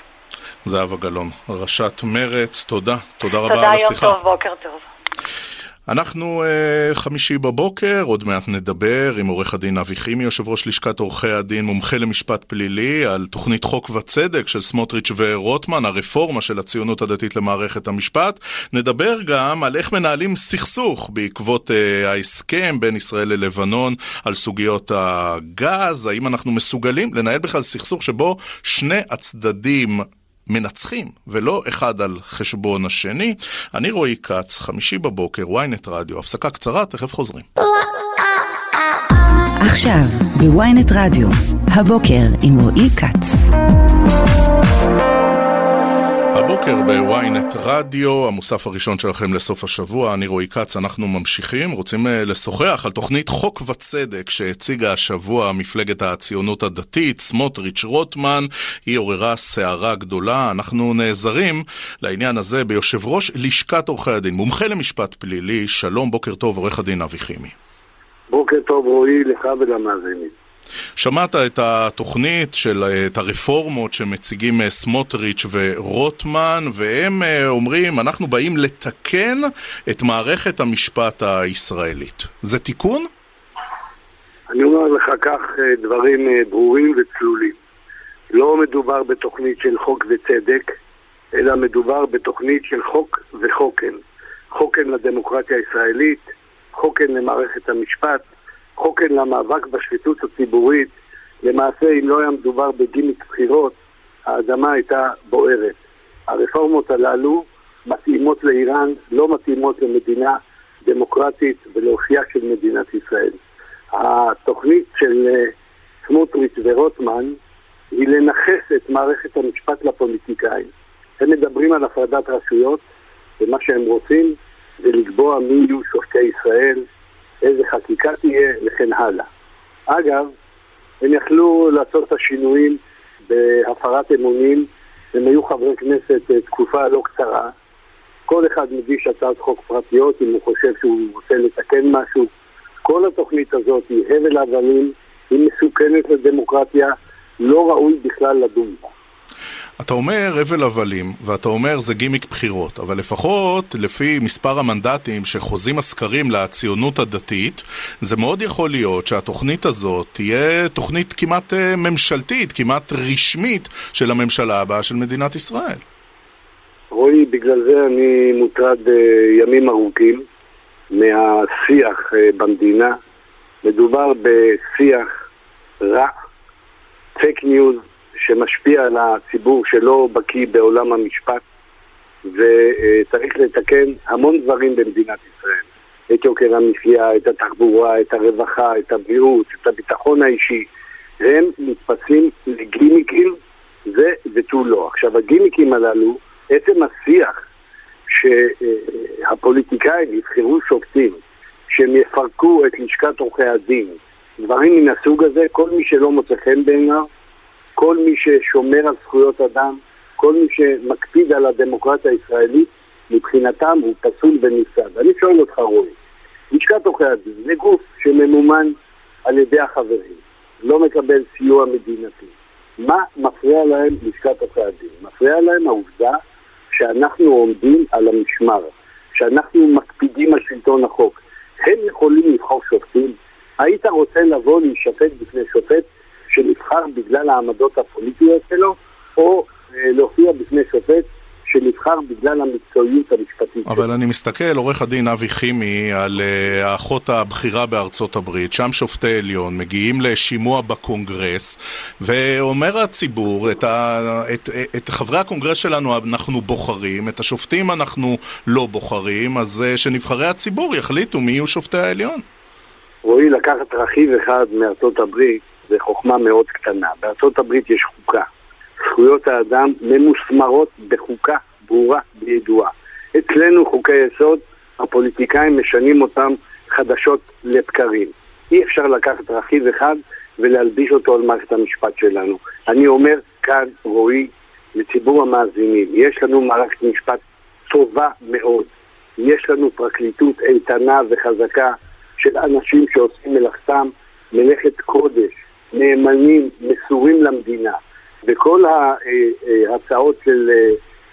זהבה גלאון, ראשת מרץ, תודה. תודה רבה תודה, על השיחה. תודה, יום טוב, בוקר טוב. אנחנו uh, חמישי בבוקר, עוד מעט נדבר עם עורך הדין אבי חימי, יושב ראש לשכת עורכי הדין, מומחה למשפט פלילי, על תוכנית חוק וצדק של סמוטריץ' ורוטמן, הרפורמה של הציונות הדתית למערכת המשפט. נדבר גם על איך מנהלים סכסוך בעקבות uh, ההסכם בין ישראל ללבנון על סוגיות הגז, האם אנחנו מסוגלים לנהל בכלל סכסוך שבו שני הצדדים מנצחים, ולא אחד על חשבון השני. אני רועי כץ, חמישי בבוקר, ynet רדיו, הפסקה קצרה, תכף חוזרים. עכשיו, בוויינט רדיו, הבוקר עם רועי כץ. הבוקר בוויינט רדיו, המוסף הראשון שלכם לסוף השבוע, אני רועי כץ, אנחנו ממשיכים, רוצים אה, לשוחח על תוכנית חוק וצדק שהציגה השבוע מפלגת הציונות הדתית, סמוטריץ' רוטמן, היא עוררה סערה גדולה, אנחנו נעזרים לעניין הזה ביושב ראש לשכת עורכי הדין, מומחה למשפט פלילי, שלום, בוקר טוב, עורך הדין אבי חימי. בוקר טוב רועי, לך ולמאזינים. שמעת את התוכנית של, את הרפורמות שמציגים אה, סמוטריץ' ורוטמן, והם אה, אומרים, אנחנו באים לתקן את מערכת המשפט הישראלית. זה תיקון? אני אומר לך כך אה, דברים ברורים וצלולים. לא מדובר בתוכנית של חוק וצדק, אלא מדובר בתוכנית של חוק וחוקן. חוקן לדמוקרטיה הישראלית, חוקן למערכת המשפט, חוקן למאבק בשחיתות הציבורית, למעשה אם לא היה מדובר בגימיק בחירות, האדמה הייתה בוערת. הרפורמות הללו מתאימות לאיראן, לא מתאימות למדינה דמוקרטית ולאופייה של מדינת ישראל. התוכנית של אה, סמוטריץ' ורוטמן היא לנכס את מערכת המשפט לפוליטיקאים. הם מדברים על הפרדת רשויות, ומה שהם רוצים זה לקבוע מי יהיו שופטי ישראל, איזה חקיקה תהיה וכן הלאה. אגב, הם יכלו לעשות את השינויים בהפרת אמונים, הם היו חברי כנסת אה, תקופה לא קצרה. כל אחד מגיש הצעת חוק פרטיות אם הוא חושב שהוא רוצה לתקן משהו. כל התוכנית הזאת היא הבל הבלים, היא מסוכנת לדמוקרטיה, לא ראוי בכלל לדון בה. אתה אומר הבל הבלים, ואתה אומר זה גימיק בחירות, אבל לפחות לפי מספר המנדטים שחוזים הסקרים לציונות הדתית, זה מאוד יכול להיות שהתוכנית הזאת תהיה תוכנית כמעט אה, ממשלתית, כמעט רשמית של הממשלה הבאה של מדינת ישראל. רועי, בגלל זה אני מוטרד uh, ימים ארוכים מהשיח uh, במדינה. מדובר בשיח רע, פייק ניוז, שמשפיע על הציבור שלא בקיא בעולם המשפט, וצריך לתקן המון דברים במדינת ישראל. את יוקר המחיה, את התחבורה, את הרווחה, את הבריאות, את הביטחון האישי. הם נתפסים לגימיקים זה ותו לא. עכשיו, הגימיקים הללו, עצם השיח שהפוליטיקאים יבחרו שופטים, שהם יפרקו את לשכת עורכי הדין, דברים מן הסוג הזה, כל מי שלא מוצא חן בעיניו, כל מי ששומר על זכויות אדם, כל מי שמקפיד על הדמוקרטיה הישראלית, מבחינתם הוא פסול ונפסד. אני שואל אותך, רועי, לשכת עורכי הדין זה גוף שממומן על ידי החברים, לא מקבל סיוע מדינתי. מה מפריע להם לשכת עורכי הדין? מפריע להם העובדה שאנחנו עומדים על המשמר, שאנחנו מקפידים על שלטון החוק. הם יכולים לבחור שופטים? היית רוצה לבוא להישפט בפני שופט שנבחר בגלל העמדות הפוליטיות שלו, או אה, להופיע בפני שופט שנבחר בגלל המקצועיות המשפטית. אבל אני מסתכל, עורך הדין אבי חימי, על uh, האחות הבכירה בארצות הברית, שם שופטי עליון מגיעים לשימוע בקונגרס, ואומר הציבור, את, ה, את, את חברי הקונגרס שלנו אנחנו בוחרים, את השופטים אנחנו לא בוחרים, אז uh, שנבחרי הציבור יחליטו מי יהיו שופטי העליון. רועי, לקחת רכיב אחד מארצות הברית זה חוכמה מאוד קטנה. בארצות הברית יש חוקה. זכויות האדם ממוסמרות בחוקה ברורה וידועה. אצלנו חוקי יסוד, הפוליטיקאים משנים אותם חדשות לבקרים. אי אפשר לקחת רכיב אחד ולהלביש אותו על מערכת המשפט שלנו. אני אומר כאן, רועי, לציבור המאזינים, יש לנו מערכת משפט טובה מאוד. יש לנו פרקליטות איתנה וחזקה של אנשים שעושים מלאכתם מלאכת קודש. נאמנים, מסורים למדינה. וכל ההצעות של,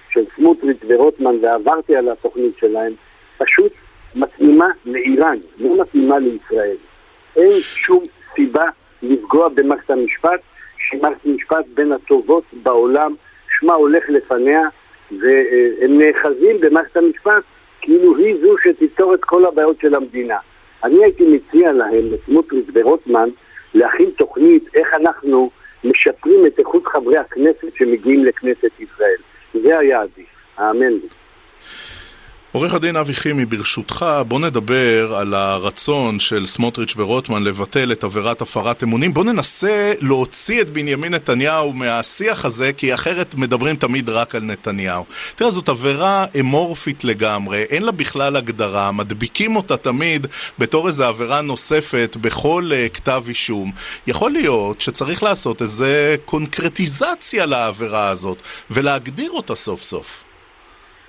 של סמוטריץ' ורוטמן, ועברתי על התוכנית שלהם, פשוט מתאימה לאיראן, לא מתאימה לישראל. אין שום סיבה לפגוע במערכת המשפט, שהיא מערכת משפט בין הטובות בעולם, שמה הולך לפניה, והם נאחזים במערכת המשפט כאילו היא זו שתפתור את כל הבעיות של המדינה. אני הייתי מציע להם, לסמוטריץ' ורוטמן, להכין תוכנית איך אנחנו משפרים את איכות חברי הכנסת שמגיעים לכנסת ישראל. זה היה עדיף, האמן לי. עורך הדין אבי חימי, ברשותך, בוא נדבר על הרצון של סמוטריץ' ורוטמן לבטל את עבירת הפרת אמונים. בוא ננסה להוציא את בנימין נתניהו מהשיח הזה, כי אחרת מדברים תמיד רק על נתניהו. תראה, זאת עבירה אמורפית לגמרי, אין לה בכלל הגדרה, מדביקים אותה תמיד בתור איזו עבירה נוספת בכל uh, כתב אישום. יכול להיות שצריך לעשות איזו קונקרטיזציה לעבירה הזאת, ולהגדיר אותה סוף סוף.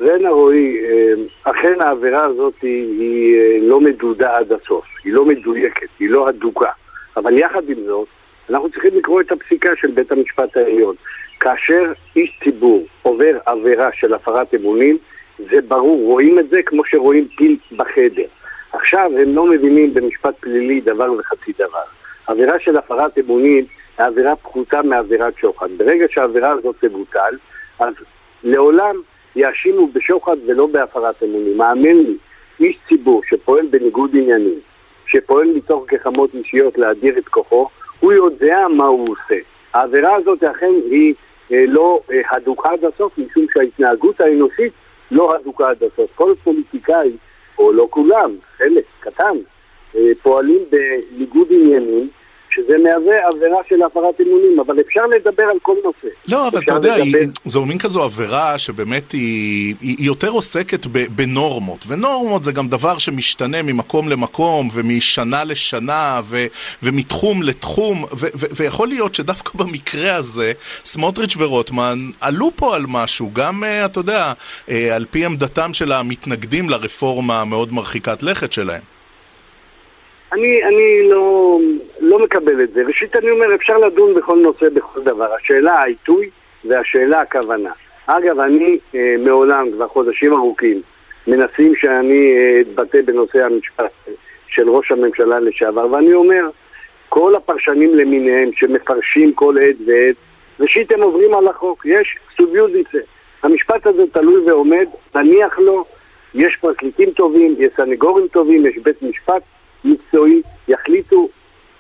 רנה רועי, אה, אכן העבירה הזאת היא, היא אה, לא מדודה עד הסוף, היא לא מדויקת, היא לא הדוקה. אבל יחד עם זאת, אנחנו צריכים לקרוא את הפסיקה של בית המשפט העליון. כאשר איש ציבור עובר עבירה של הפרת אמונים, זה ברור, רואים את זה כמו שרואים פיל בחדר. עכשיו הם לא מבינים במשפט פלילי דבר וחצי דבר. עבירה של הפרת אמונים היא עבירה פחותה מעבירת שוחד. ברגע שהעבירה הזאת תבוטל, אז לעולם יאשימו בשוחד ולא בהפרת אמונים. האמן לי, איש ציבור שפועל בניגוד עניינים, שפועל מתוך גחמות אישיות להדיר את כוחו, הוא יודע מה הוא עושה. העבירה הזאת אכן היא אה, לא אה, הדוקה עד הסוף, משום שההתנהגות האנושית לא הדוקה עד הסוף. כל פוליטיקאי, או לא כולם, חלק קטן, אה, פועלים בניגוד עניינים שזה מהווה עבירה של הפרת אמונים, אבל אפשר לדבר על כל נושא. לא, אבל אתה יודע, לדבר... זו מין כזו עבירה שבאמת היא, היא יותר עוסקת ב, בנורמות, ונורמות זה גם דבר שמשתנה ממקום למקום, ומשנה לשנה, ו, ומתחום לתחום, ו, ו, ויכול להיות שדווקא במקרה הזה, סמוטריץ' ורוטמן עלו פה על משהו, גם, אה, אתה יודע, אה, על פי עמדתם של המתנגדים לרפורמה המאוד מרחיקת לכת שלהם. אני, אני לא, לא מקבל את זה. ראשית אני אומר, אפשר לדון בכל נושא, בכל דבר. השאלה העיתוי והשאלה הכוונה. אגב, אני אה, מעולם, כבר חודשים ארוכים, מנסים שאני אה, אתבטא בנושא המשפט של ראש הממשלה לשעבר, ואני אומר, כל הפרשנים למיניהם שמפרשים כל עת ועת, ראשית הם עוברים על החוק, יש סוביודיצה. המשפט הזה תלוי ועומד, תניח לו, יש פרקליטים טובים, יש סנגורים טובים, יש בית משפט מקצועי, יחליטו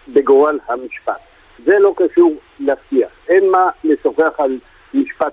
בגורל המשפט. זה לא קשור לשיח. אין מה לשוחח על משפט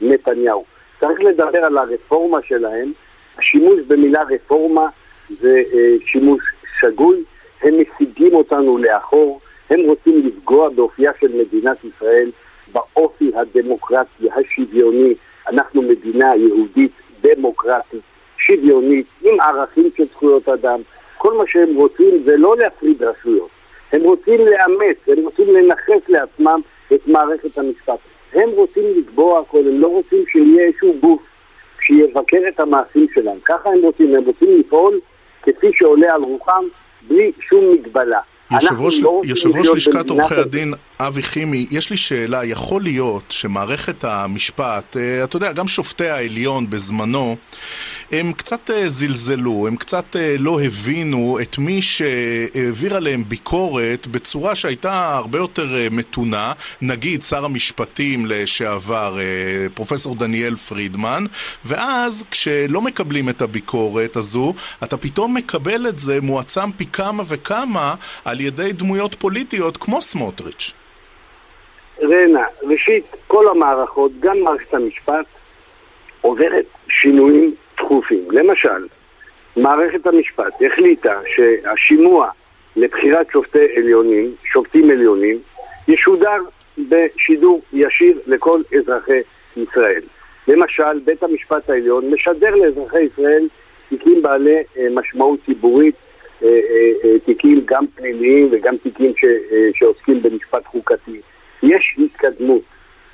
נתניהו. צריך לדבר על הרפורמה שלהם. השימוש במילה רפורמה זה אה, שימוש שגוי. הם משיגים אותנו לאחור. הם רוצים לפגוע באופייה של מדינת ישראל, באופי הדמוקרטי, השוויוני. אנחנו מדינה יהודית, דמוקרטית, שוויונית, עם ערכים של זכויות אדם. כל מה שהם רוצים זה לא להפריד רשויות. הם רוצים לאמץ, הם רוצים לנכס לעצמם את מערכת המשפט. הם רוצים לקבוע הכל, הם לא רוצים שיהיה איזשהו גוף שיבקר את המעשים שלהם. ככה הם רוצים, הם רוצים לפעול כפי שעולה על רוחם, בלי שום מגבלה. יושב ראש, לא לשכת עורכי הדין אבי חימי, יש לי שאלה, יכול להיות שמערכת המשפט, אה, אתה יודע, גם שופטי העליון בזמנו, הם קצת אה, זלזלו, הם קצת אה, לא הבינו את מי שהעביר עליהם ביקורת בצורה שהייתה הרבה יותר מתונה, נגיד שר המשפטים לשעבר, פרופסור דניאל פרידמן, ואז כשלא מקבלים את הביקורת הזו, אתה פתאום מקבל את זה מועצם פי כמה וכמה על ידי דמויות פוליטיות כמו סמוטריץ'. רנה, ראשית, כל המערכות, גם מערכת המשפט, עוברת שינויים תכופים. למשל, מערכת המשפט החליטה שהשימוע לבחירת שופטי עליונים, שופטים עליונים, ישודר בשידור ישיר לכל אזרחי ישראל. למשל, בית המשפט העליון משדר לאזרחי ישראל תיקים בעלי אה, משמעות ציבורית, תיקים גם פליליים וגם תיקים ש, שעוסקים במשפט חוקתי. יש התקדמות.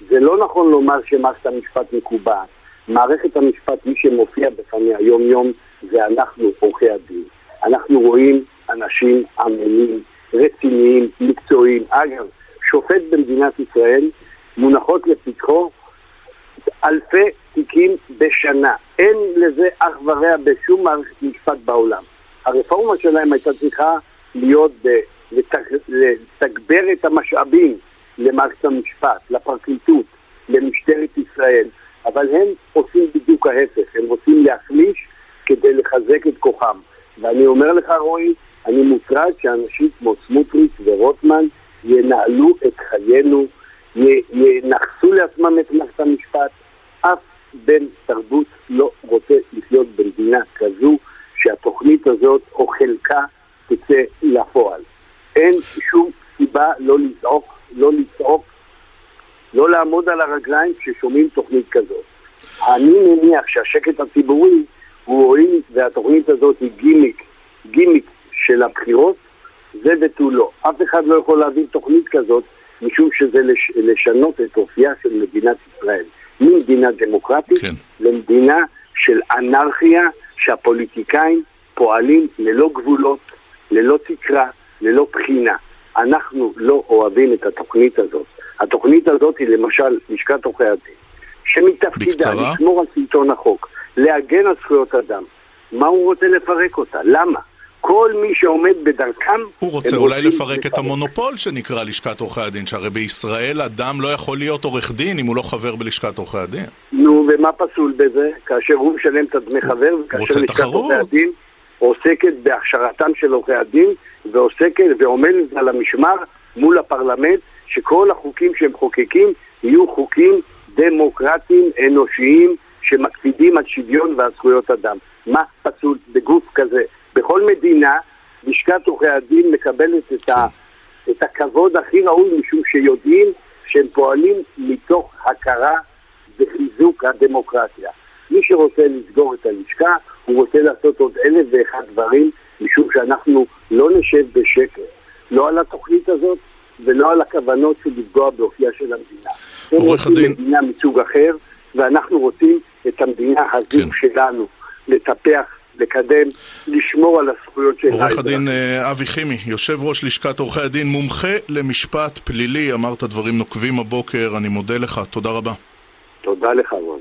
זה לא נכון לומר שמערכת המשפט מקובעת. מערכת המשפט, מי שמופיע בפניה יום-יום, זה אנחנו, עורכי הדין. אנחנו רואים אנשים עמלים, רציניים, מקצועיים. אגב, שופט במדינת ישראל, מונחות לפתחו אלפי תיקים בשנה. אין לזה אח ורע בשום מערכת משפט בעולם. הרפורמה שלהם הייתה צריכה להיות לתגבר את המשאבים למערכת המשפט, לפרקליטות, למשטרת ישראל, אבל הם עושים בדיוק ההפך, הם רוצים להחליש כדי לחזק את כוחם. ואני אומר לך, רועי, אני מוטרד שאנשים כמו סמוטריץ' ורוטמן ינהלו את חיינו, ינכסו לעצמם את מערכת המשפט. אף בן תרבות לא רוצה לחיות במדינה כזו שהתוכנית הזאת או חלקה תצא לפועל. אין שום סיבה לא לזעוק, לא לצעוק, לא לעמוד על הרגליים כששומעים תוכנית כזאת. אני מניח שהשקט הציבורי הוא הועיל והתוכנית הזאת היא גימיק, גימיק של הבחירות, זה ותו לא. אף אחד לא יכול להביא תוכנית כזאת משום שזה לש, לשנות את אופייה של מדינת ישראל. ממדינה דמוקרטית כן. למדינה של אנרכיה שהפוליטיקאים פועלים ללא גבולות, ללא תקרה, ללא בחינה. אנחנו לא אוהבים את התוכנית הזאת. התוכנית הזאת היא למשל לשכת עורכי הדין, שמתפקידה לשמור על שלטון החוק, להגן על זכויות אדם. מה הוא רוצה לפרק אותה? למה? כל מי שעומד בדרכם... הוא רוצה אולי לפרק את המונופול שנקרא לשכת עורכי הדין, שהרי בישראל אדם לא יכול להיות עורך דין אם הוא לא חבר בלשכת עורכי הדין. נו, ומה פסול בזה? כאשר הוא משלם את הדמי חבר, וכאשר לשכת עורכי הדין עוסקת בהכשרתם של עורכי הדין, ועוסקת ועומדת על המשמר מול הפרלמנט, שכל החוקים שהם חוקקים יהיו חוקים דמוקרטיים, אנושיים, שמקפידים על שוויון ועל זכויות אדם. מה פסול בגוף כזה? בכל מדינה לשכת עורכי הדין מקבלת את, ה, את הכבוד הכי ראוי משום שיודעים שהם פועלים מתוך הכרה וחיזוק הדמוקרטיה. מי שרוצה לסגור את הלשכה, הוא רוצה לעשות עוד אלף ואחד דברים, משום שאנחנו לא נשב בשקט, לא על התוכנית הזאת ולא על הכוונות של לפגוע באופייה של המדינה. הם רוצים הדין... מדינה מסוג אחר, ואנחנו רוצים את המדינה הזו כן. שלנו לטפח לקדם, לשמור על הזכויות של עורך הדין אה, אבי חימי, יושב ראש לשכת עורכי הדין, מומחה למשפט פלילי, אמרת דברים נוקבים הבוקר, אני מודה לך, תודה רבה. תודה לך, רון.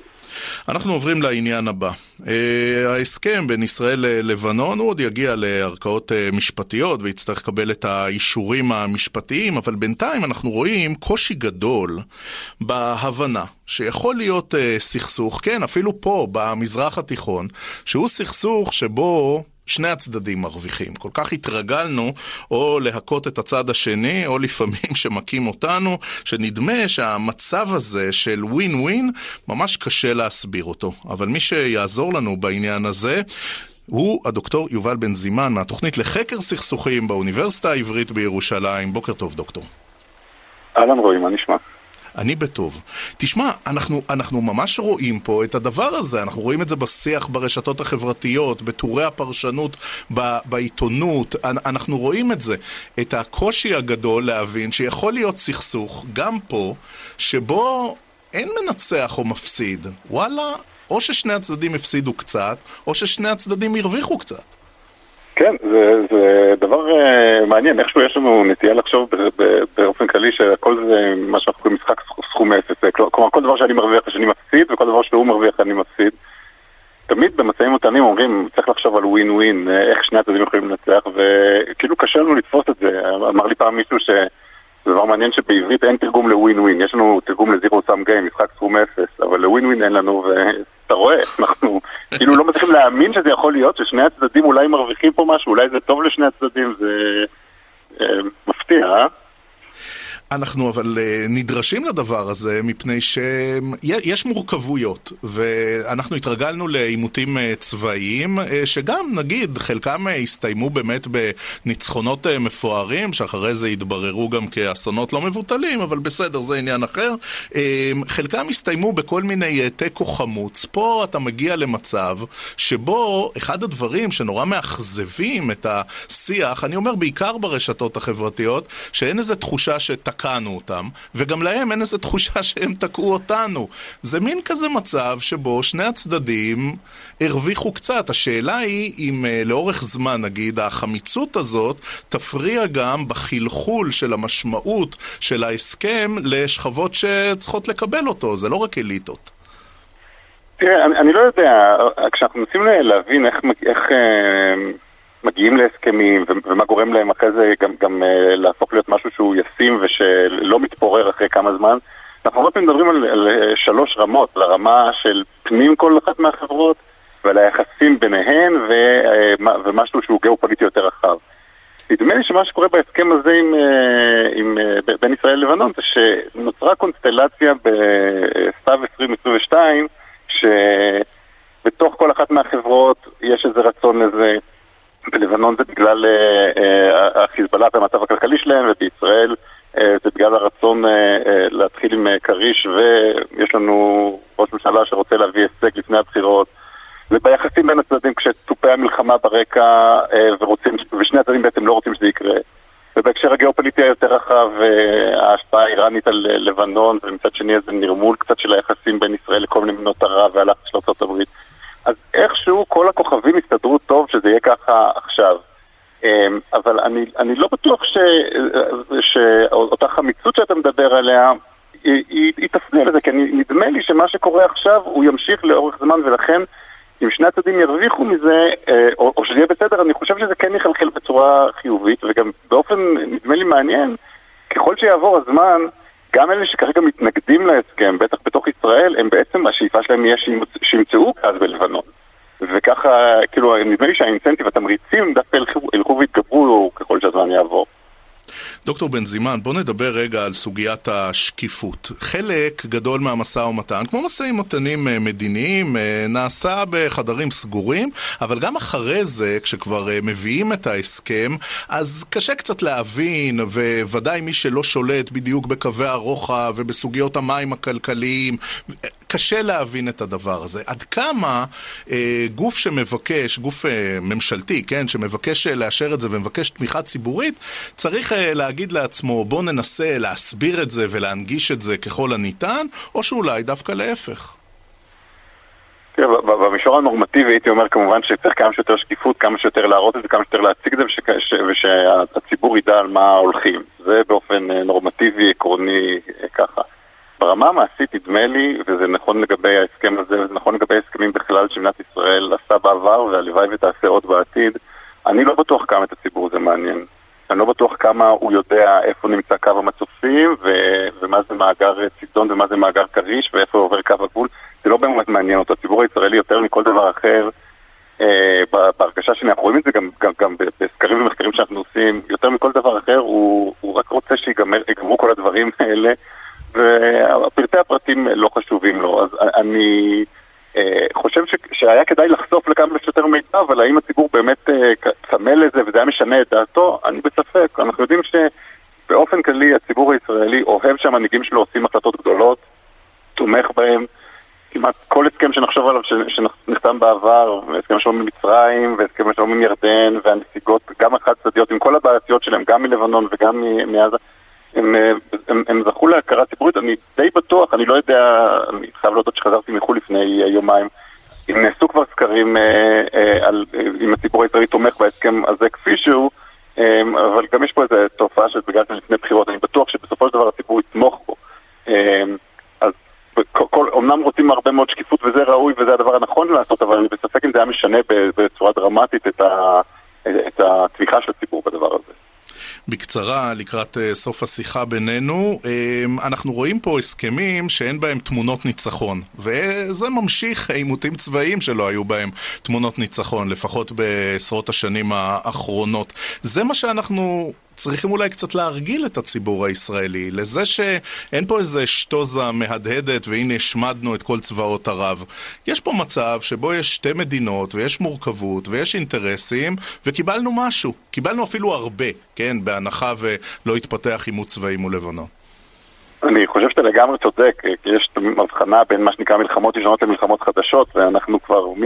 אנחנו עוברים לעניין הבא. אה, ההסכם בין ישראל ללבנון, הוא עוד יגיע לערכאות אה, משפטיות ויצטרך לקבל את האישורים המשפטיים, אבל בינתיים אנחנו רואים קושי גדול בהבנה שיכול להיות אה, סכסוך, כן, אפילו פה, במזרח התיכון, שהוא סכסוך שבו... שני הצדדים מרוויחים. כל כך התרגלנו או להכות את הצד השני, או לפעמים שמכים אותנו, שנדמה שהמצב הזה של ווין ווין, ממש קשה להסביר אותו. אבל מי שיעזור לנו בעניין הזה, הוא הדוקטור יובל בן זימן מהתוכנית לחקר סכסוכים באוניברסיטה העברית בירושלים. בוקר טוב, דוקטור. אהלן רועי, מה נשמע? אני בטוב. תשמע, אנחנו, אנחנו ממש רואים פה את הדבר הזה, אנחנו רואים את זה בשיח ברשתות החברתיות, בטורי הפרשנות ב, בעיתונות, אנחנו רואים את זה. את הקושי הגדול להבין שיכול להיות סכסוך, גם פה, שבו אין מנצח או מפסיד. וואלה, או ששני הצדדים הפסידו קצת, או ששני הצדדים הרוויחו קצת. כן, זה, זה דבר uh, מעניין, איכשהו יש לנו נטייה לחשוב באופן כללי שהכל זה מה שאנחנו קוראים משחק סכום אפס, כלומר כל דבר שאני מרוויח שאני מפסיד וכל דבר שהוא מרוויח אני מפסיד. תמיד במצעים ומתנים אומרים, צריך לחשוב על ווין ווין, אה, איך שני הצדדים יכולים לנצח, וכאילו קשה לנו לתפוס את זה. אמר לי פעם מישהו ש... זה דבר מעניין שבעברית אין תרגום לווין ווין, יש לנו תרגום לזירו סאם גיים, משחק סכום אפס, אבל לווין ווין אין לנו, ואתה רואה, אנחנו כאילו לא מצליחים להאמין שזה יכול להיות, ששני הצדדים אולי מרוויחים פה משהו, אולי זה טוב לשני הצדדים, זה אה, מפתיע, אה? אנחנו אבל אה, נדרשים לדבר הזה מפני שיש מורכבויות ואנחנו התרגלנו לעימותים אה, צבאיים אה, שגם נגיד חלקם הסתיימו באמת בניצחונות מפוארים שאחרי זה התבררו גם כאסונות לא מבוטלים אבל בסדר זה עניין אחר. חלקם הסתיימו בכל מיני תיקו חמוץ פה אתה מגיע למצב שבו אחד הדברים שנורא מאכזבים את השיח אני אומר בעיקר ברשתות החברתיות שאין איזו תחושה שת תקענו אותם, וגם להם אין איזו תחושה שהם תקעו אותנו. זה מין כזה מצב שבו שני הצדדים הרוויחו קצת. השאלה היא אם uh, לאורך זמן, נגיד, החמיצות הזאת תפריע גם בחלחול של המשמעות של ההסכם לשכבות שצריכות לקבל אותו, זה לא רק אליטות. תראה, אני, אני לא יודע, כשאנחנו מנסים להבין איך, איך אה, מגיעים להסכמים ומה גורם להם אחרי זה גם, גם אה, להפוך להיות משהו שהוא ישים ושלא מתפורר אחרי כמה זמן, אנחנו הרבה פעמים מדברים על, על שלוש רמות, לרמה של פנים כל אחת מהחברות ועל היחסים ביניהן ו, ומשהו שהוא גיאופוליטי יותר רחב. נדמה לי שמה שקורה בהסכם הזה עם, עם, בין ישראל ללבנון זה שנוצרה קונסטלציה בסתיו 2022 שבתוך כל אחת מהחברות יש איזה רצון לזה. בלבנון זה בגלל uh, uh, החיזבאללה והמצב הכלכלי שלהם, ובישראל uh, זה בגלל הרצון להתחיל עם כריש, ויש לנו ראש ממשלה שרוצה להביא הישג לפני הבחירות. וביחסים בין הצדדים כשתופי המלחמה ברקע ורוצים, ושני הצדדים בעצם לא רוצים שזה יקרה. ובהקשר הגיאופוליטי היותר רחב, ההשפעה האיראנית על לבנון, ומצד שני איזה נרמול קצת של היחסים בין ישראל לכל מיני מדינות ערב והלחץ של ארה"ב. אז איכשהו כל הכוכבים הסתדרו טוב שזה יהיה ככה עכשיו. אבל אני, אני לא בטוח ש, שאותה חמיצות שאתה מדבר עליה, היא, היא, היא תפנה לזה, כי נדמה לי שמה שקורה עכשיו הוא ימשיך לאורך זמן ולכן אם שני הצדדים ירוויחו מזה, אה, או, או שזה יהיה בסדר, אני חושב שזה כן יחלחל בצורה חיובית, וגם באופן, נדמה לי מעניין, ככל שיעבור הזמן, גם אלה שכרגע מתנגדים להסכם, בטח בתוך ישראל, הם בעצם, השאיפה שלהם יהיה שימצאו גז בלבנון. וככה, כאילו, נדמה לי שהאינסנטיב, התמריצים דווקא ילכו ויתגברו ככל שהזמן יעבור. דוקטור בן זימן, בוא נדבר רגע על סוגיית השקיפות. חלק גדול מהמשא ומתן, כמו משאים ומתנים אה, מדיניים, אה, נעשה בחדרים סגורים, אבל גם אחרי זה, כשכבר אה, מביאים את ההסכם, אז קשה קצת להבין, וודאי מי שלא שולט בדיוק בקווי הרוחב ובסוגיות המים הכלכליים, קשה להבין את הדבר הזה. עד כמה אה, גוף שמבקש, גוף אה, ממשלתי, כן, שמבקש אה, לאשר את זה ומבקש תמיכה ציבורית, צריך אה, להגיד לעצמו, בוא ננסה להסביר את זה ולהנגיש את זה ככל הניתן, או שאולי דווקא להפך. תראה, במישור הנורמטיבי הייתי אומר כמובן שצריך כמה שיותר שקיפות, כמה שיותר להראות את זה, כמה שיותר להציג את זה ושהציבור ידע על מה הולכים. זה באופן אה, נורמטיבי, עקרוני, אה, ככה. ברמה המעשית נדמה לי, וזה נכון לגבי ההסכם הזה, וזה נכון לגבי הסכמים בכלל שמדינת ישראל עשתה בעבר, והלוואי ותעשה עוד בעתיד, אני לא בטוח כמה את הציבור זה מעניין. אני לא בטוח כמה הוא יודע איפה נמצא קו המצופים, ו- ומה זה מאגר צידון ומה זה מאגר כריש, ואיפה עובר קו הגבול. זה לא באמת מעניין אותו. הציבור הישראלי יותר מכל דבר אחר, אה, בהרגשה שלי, אנחנו רואים את זה גם, גם, גם בסקרים ומחקרים שאנחנו עושים, יותר מכל דבר אחר, הוא, הוא רק רוצה שיגמרו כל הדברים האלה. ופרטי הפרטים לא חשובים לו. אז אני אה, חושב ש, שהיה כדאי לחשוף לכמה שיותר מידע, אבל האם הציבור באמת אה, צמא לזה וזה היה משנה את דעתו? אני בספק. אנחנו יודעים שבאופן כללי הציבור הישראלי אוהב שהמנהיגים שלו עושים החלטות גדולות, תומך בהם. כמעט כל הסכם שנחשוב עליו שנחתם בעבר, הסכם השלום עם מצרים והסכם השלום עם ירדן והנסיגות, גם החד צדדיות עם כל הבעייתיות שלהם, גם מלבנון וגם מעזה, הם, אה, הם, הם זכו להכרה ציבורית, אני די בטוח, אני לא יודע, אני חייב להודות שחזרתי מחו"ל לפני אה, יומיים, אם נעשו כבר סקרים אה, אם הציבור הישראלי תומך בהסכם הזה כפי שהוא, אבל גם יש פה איזו תופעה של בגלל לפני בחירות, אני בטוח שבסופו של דבר הציבור יתמוך בו. אז כל, כל, רוצים הרבה מאוד שקיפות וזה ראוי וזה הדבר הנכון לעשות, אבל אני בספק אם זה היה משנה בצורה דרמטית את, ה, את התמיכה של הציבור בדבר הזה. בקצרה, לקראת uh, סוף השיחה בינינו. Um, אנחנו רואים פה הסכמים שאין בהם תמונות ניצחון, וזה ממשיך עימותים צבאיים שלא היו בהם תמונות ניצחון, לפחות בעשרות השנים האחרונות. זה מה שאנחנו צריכים אולי קצת להרגיל את הציבור הישראלי, לזה שאין פה איזה שטוזה מהדהדת והנה השמדנו את כל צבאות ערב. יש פה מצב שבו יש שתי מדינות ויש מורכבות ויש אינטרסים וקיבלנו משהו. קיבלנו אפילו הרבה, כן, בהנחה ולא התפתח עימות צבאי מול לבנון. אני חושב שאתה לגמרי צודק, כי יש הבחנה בין מה שנקרא מלחמות ישנות למלחמות חדשות, ואנחנו כבר מ...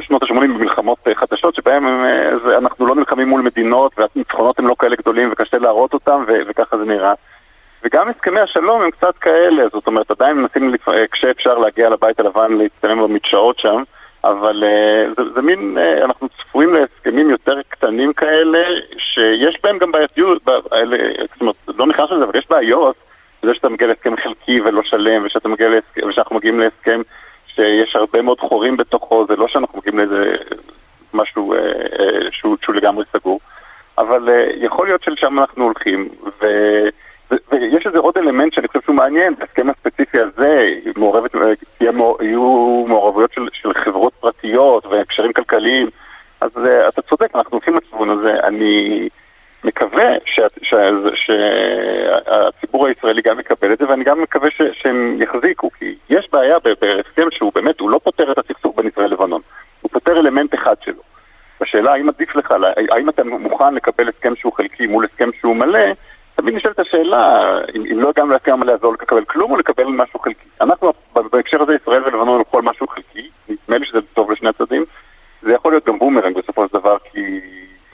שנות ה-80 במלחמות אה, חדשות, שבהן אה, אנחנו לא נלחמים מול מדינות והניצחונות הם לא כאלה גדולים וקשה להראות אותם ו- וככה זה נראה. וגם הסכמי השלום הם קצת כאלה, זאת אומרת עדיין מנסים לפ... אה, כשאפשר להגיע לבית הלבן להצטלם במדשאות שם, אבל זה, זה מין, אנחנו צפויים להסכמים יותר קטנים כאלה, שיש בהם גם בעייתיות, זאת אומרת, לא נכנס לזה, אבל יש בעיות, זה שאתה מגיע להסכם חלקי ולא שלם, ושאתה מגיע להסכם, ושאנחנו מגיעים להסכם שיש הרבה מאוד חורים בתוכו, זה לא שאנחנו מגיעים לאיזה משהו אה, אה, שהוא, שהוא לגמרי סגור, אבל אה, יכול להיות שלשם אנחנו הולכים, ו... ויש איזה עוד אלמנט שאני חושב שהוא מעניין, בהסכם הספציפי הזה מעורבת, יהיו מעורבויות של, של חברות פרטיות והקשרים כלכליים, אז uh, אתה צודק, אנחנו הולכים לכיוון הזה. אני מקווה שהציבור הישראלי גם יקבל את זה, ואני גם מקווה ש, שהם יחזיקו, כי יש בעיה בהסכם שהוא באמת, הוא לא פותר את הסכסוך בין ישראל לבנון, הוא פותר אלמנט אחד שלו. השאלה האם עדיף לך, האם אתה מוכן לקבל הסכם שהוא חלקי מול הסכם שהוא מלא, תמיד נשאלת השאלה, אם, אם לא הגענו להסכם מלא, אז לא לקבל כלום או לקבל משהו חלקי. אנחנו בהקשר הזה, ישראל ולבנון הלכו על משהו חלקי, נדמה לי שזה טוב לשני הצדדים. זה יכול להיות גם בומרנג בסופו של דבר, כי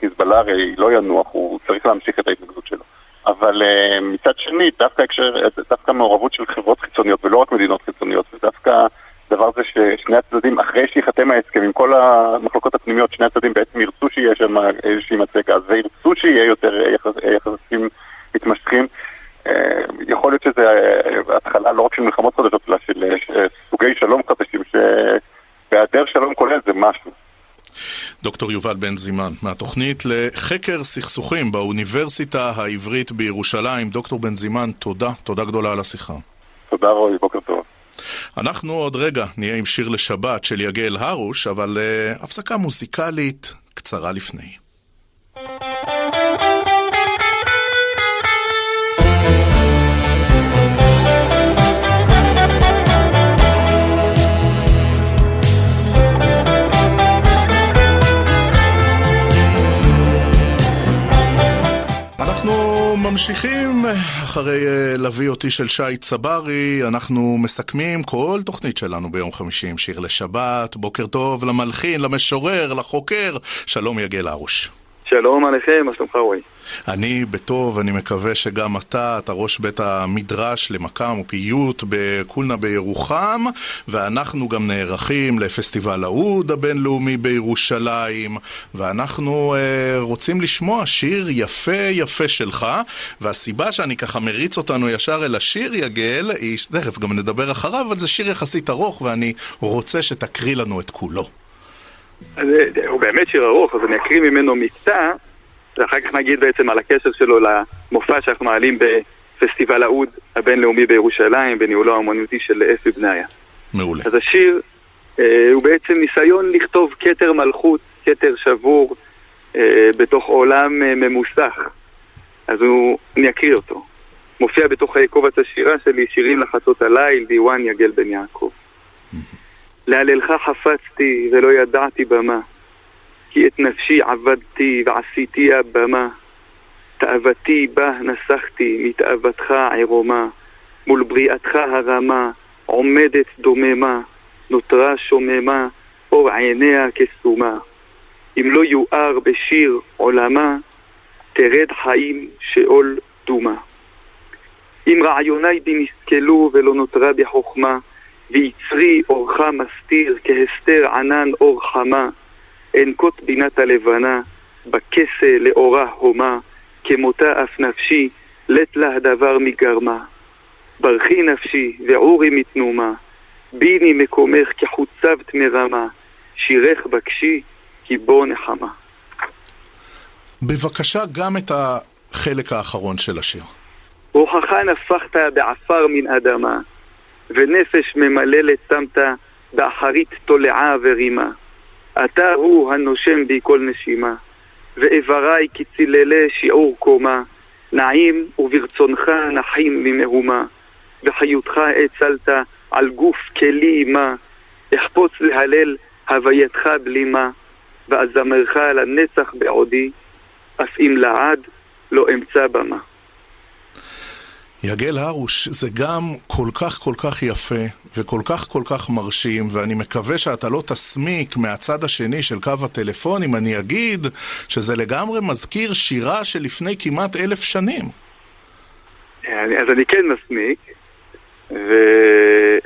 חיזבאללה הרי לא ינוח, הוא צריך להמשיך את ההתנגדות שלו. אבל uh, מצד שני, דווקא הקשר, דווקא מעורבות של חברות חיצוניות ולא רק מדינות חיצוניות, ודווקא דבר זה ששני הצדדים, אחרי שייחתם ההסכם עם כל המחלוקות הפנימיות, שני הצדדים בעצם ירצו שיהיה שם איזושהי מצגה, וירצו שיהיה יותר יחסים מתמשכים. אה, יכול להיות שזה אה, התחלה לא רק של מלחמות חדשות, אלא של אה, סוגי שלום חדשים, שבהיעדר שלום כולל זה משהו. דוקטור יובל בן זימן, מהתוכנית לחקר סכסוכים באוניברסיטה העברית בירושלים. דוקטור בן זימן, תודה, תודה גדולה על השיחה. תודה רועי, בוקר טוב. אנחנו עוד רגע נהיה עם שיר לשבת של יגל הרוש, אבל uh, הפסקה מוזיקלית קצרה לפני. ממשיכים אחרי אה, להביא אותי של שי צברי, אנחנו מסכמים כל תוכנית שלנו ביום חמישי עם שיר לשבת. בוקר טוב למלחין, למשורר, לחוקר. שלום יגל הרוש. שלום עליכם, מה שלומך רועי? אני בטוב, אני מקווה שגם אתה, אתה ראש בית המדרש למקם ופיוט בקולנה בירוחם, ואנחנו גם נערכים לפסטיבל האוד הבינלאומי בירושלים, ואנחנו אה, רוצים לשמוע שיר יפה יפה שלך, והסיבה שאני ככה מריץ אותנו ישר אל השיר, יגל, היא, תכף גם נדבר אחריו, אבל זה שיר יחסית ארוך, ואני רוצה שתקריא לנו את כולו. אה, הוא באמת שיר ארוך, אז אני אקריא ממנו מקטע, ואחר כך נגיד בעצם על הקשר שלו למופע שאנחנו מעלים בפסטיבל האוד הבינלאומי בירושלים, בניהולו האמנותי של אפי בניה. מעולה. אז השיר אה, הוא בעצם ניסיון לכתוב כתר מלכות, כתר שבור, אה, בתוך עולם אה, ממוסך. אז הוא, אני אקריא אותו. מופיע בתוך קובץ השירה שלי, שירים לחצות הליל, דיוואן יגל בן יעקב. להללך חפצתי ולא ידעתי במה, כי את נפשי עבדתי ועשיתי הבמה. תאוותי בה נסחתי מתאוותך עירומה, מול בריאתך הרמה, עומדת דוממה, נותרה שוממה, אור עיניה כסומה. אם לא יואר בשיר עולמה, תרד חיים שאול דומה. אם רעיוני בי נסכלו ולא נותרה בחוכמה, ויצרי אורך מסתיר כהסתר ענן אור חמה, אנקוט בינת הלבנה, בכסה לאורה הומה, כמותה אף נפשי, לט לה הדבר מגרמה. ברכי נפשי ועורי מתנומה, ביני מקומך כחוצבת מרמה, שירך בקשי כי בו נחמה. בבקשה גם את החלק האחרון של השיר. רוחך נפחת בעפר מן אדמה, ונפש ממללת שמת באחרית תולעה ורימה. אתה הוא הנושם בי כל נשימה, ואיבריי כצללי שיעור קומה, נעים וברצונך נחים ממהומה, וחיותך הצלת על גוף כלי מה, אחפוץ להלל הווייתך בלימה, ואזמרך לנצח בעודי, אף אם לעד לא אמצא במה. יגל הרוש, זה גם כל כך כל כך יפה וכל כך כל כך מרשים, ואני מקווה שאתה לא תסמיק מהצד השני של קו הטלפון אם אני אגיד שזה לגמרי מזכיר שירה שלפני כמעט אלף שנים. אז אני כן מסמיק, ו...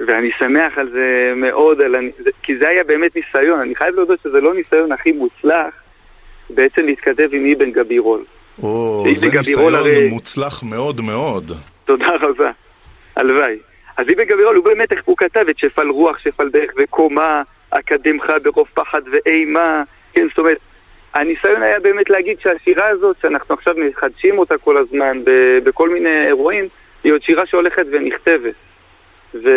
ואני שמח על זה מאוד, על... כי זה היה באמת ניסיון, אני חייב להודות שזה לא ניסיון הכי מוצלח בעצם להתכתב עם אבן גבירול. או, זה ניסיון הרי... מוצלח מאוד מאוד. תודה רבה. הלוואי. אז איבן גבירול הוא באמת, הוא כתב את שפל רוח, שפל דרך וקומה, אקדמך ברוב פחד ואימה, כן, זאת אומרת, הניסיון היה באמת להגיד שהשירה הזאת, שאנחנו עכשיו מחדשים אותה כל הזמן בכל מיני אירועים, היא עוד שירה שהולכת ונכתבת. ו...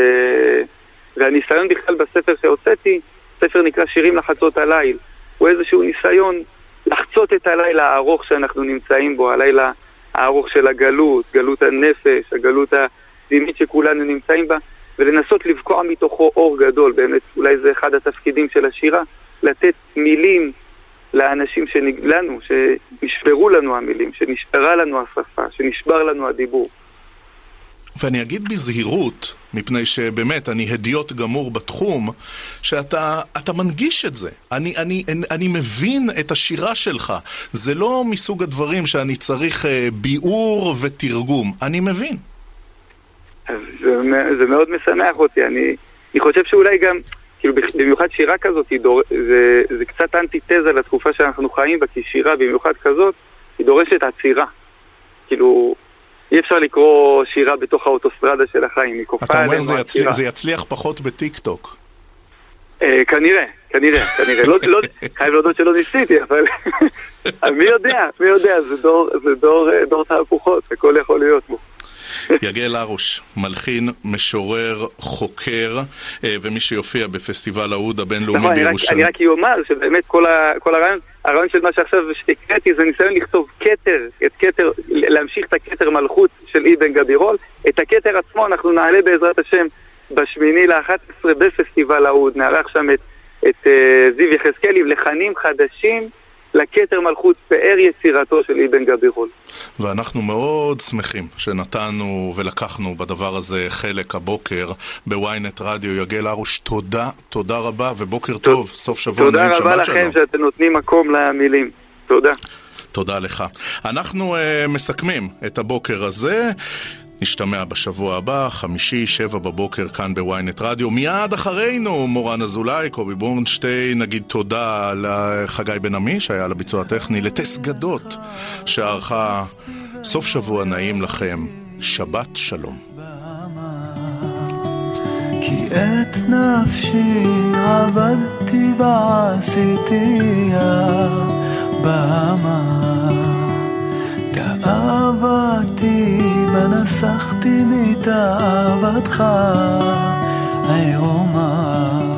והניסיון בכלל בספר שהוצאתי, ספר נקרא שירים לחצות הליל, הוא איזשהו ניסיון לחצות את הלילה הארוך שאנחנו נמצאים בו, הלילה הארוך של הגלות, גלות הנפש, הגלות הפנימית שכולנו נמצאים בה, ולנסות לבקוע מתוכו אור גדול, באמת אולי זה אחד התפקידים של השירה, לתת מילים לאנשים לנו, שנשברו לנו המילים, שנשברה לנו השפה, שנשבר לנו הדיבור. ואני אגיד בזהירות, מפני שבאמת, אני הדיוט גמור בתחום, שאתה מנגיש את זה. אני, אני, אני מבין את השירה שלך. זה לא מסוג הדברים שאני צריך אה, ביאור ותרגום. אני מבין. זה, זה מאוד משמח אותי. אני, אני חושב שאולי גם, כאילו, במיוחד שירה כזאת, דור, זה, זה קצת אנטיתזה לתקופה שאנחנו חיים בה, כי שירה, במיוחד כזאת, היא דורשת עצירה. כאילו... אי אפשר לקרוא שירה בתוך האוטוסטרדה של החיים, היא כופה עלינו אתה אומר זה, יצליח, זה יצליח פחות בטיק טוק. אה, כנראה, כנראה, כנראה. לא, לא, חייב להודות שלא ניסיתי, אבל מי יודע, מי יודע, זה דור, זה דור, אה, דור תהפוכות, הכל יכול להיות בו. יגל הרוש, מלחין, משורר, חוקר, אה, ומי שיופיע בפסטיבל האוד הבינלאומי נכון, בירושלים. אני רק אומר שבאמת כל, ה, כל הרעיון, הרעיון של מה שעכשיו הקראתי זה ניסיון לכתוב כתר, את כתר, להמשיך את הכתר מלכות של אבן גבירול. את הכתר עצמו אנחנו נעלה בעזרת השם בשמיני ל-11 בפסטיבל האוד, נערך שם את, את uh, זיו יחזקאלי, לחנים חדשים. לכתר מלכות פאר יצירתו של אבן גבירול. ואנחנו מאוד שמחים שנתנו ולקחנו בדבר הזה חלק הבוקר בוויינט רדיו. יגל הרוש, תודה, תודה רבה ובוקר טוב, סוף שבוע נעים, שבת שלום. תודה רבה לכם שאתם נותנים מקום למילים. תודה. תודה לך. אנחנו uh, מסכמים את הבוקר הזה. נשתמע בשבוע הבא, חמישי, שבע בבוקר, כאן בוויינט רדיו. מיד אחרינו, מורן אזולאי, קובי בורנשטיין, נגיד תודה לחגי בן עמי, שהיה על הביצוע הטכני, לטס גדות, שערכה סוף שבוע נעים לכם. שבת שלום. כי את נפשי עבדתי ועשיתיה במה תאוותי בה נסחתי מתאוותך, עירומה.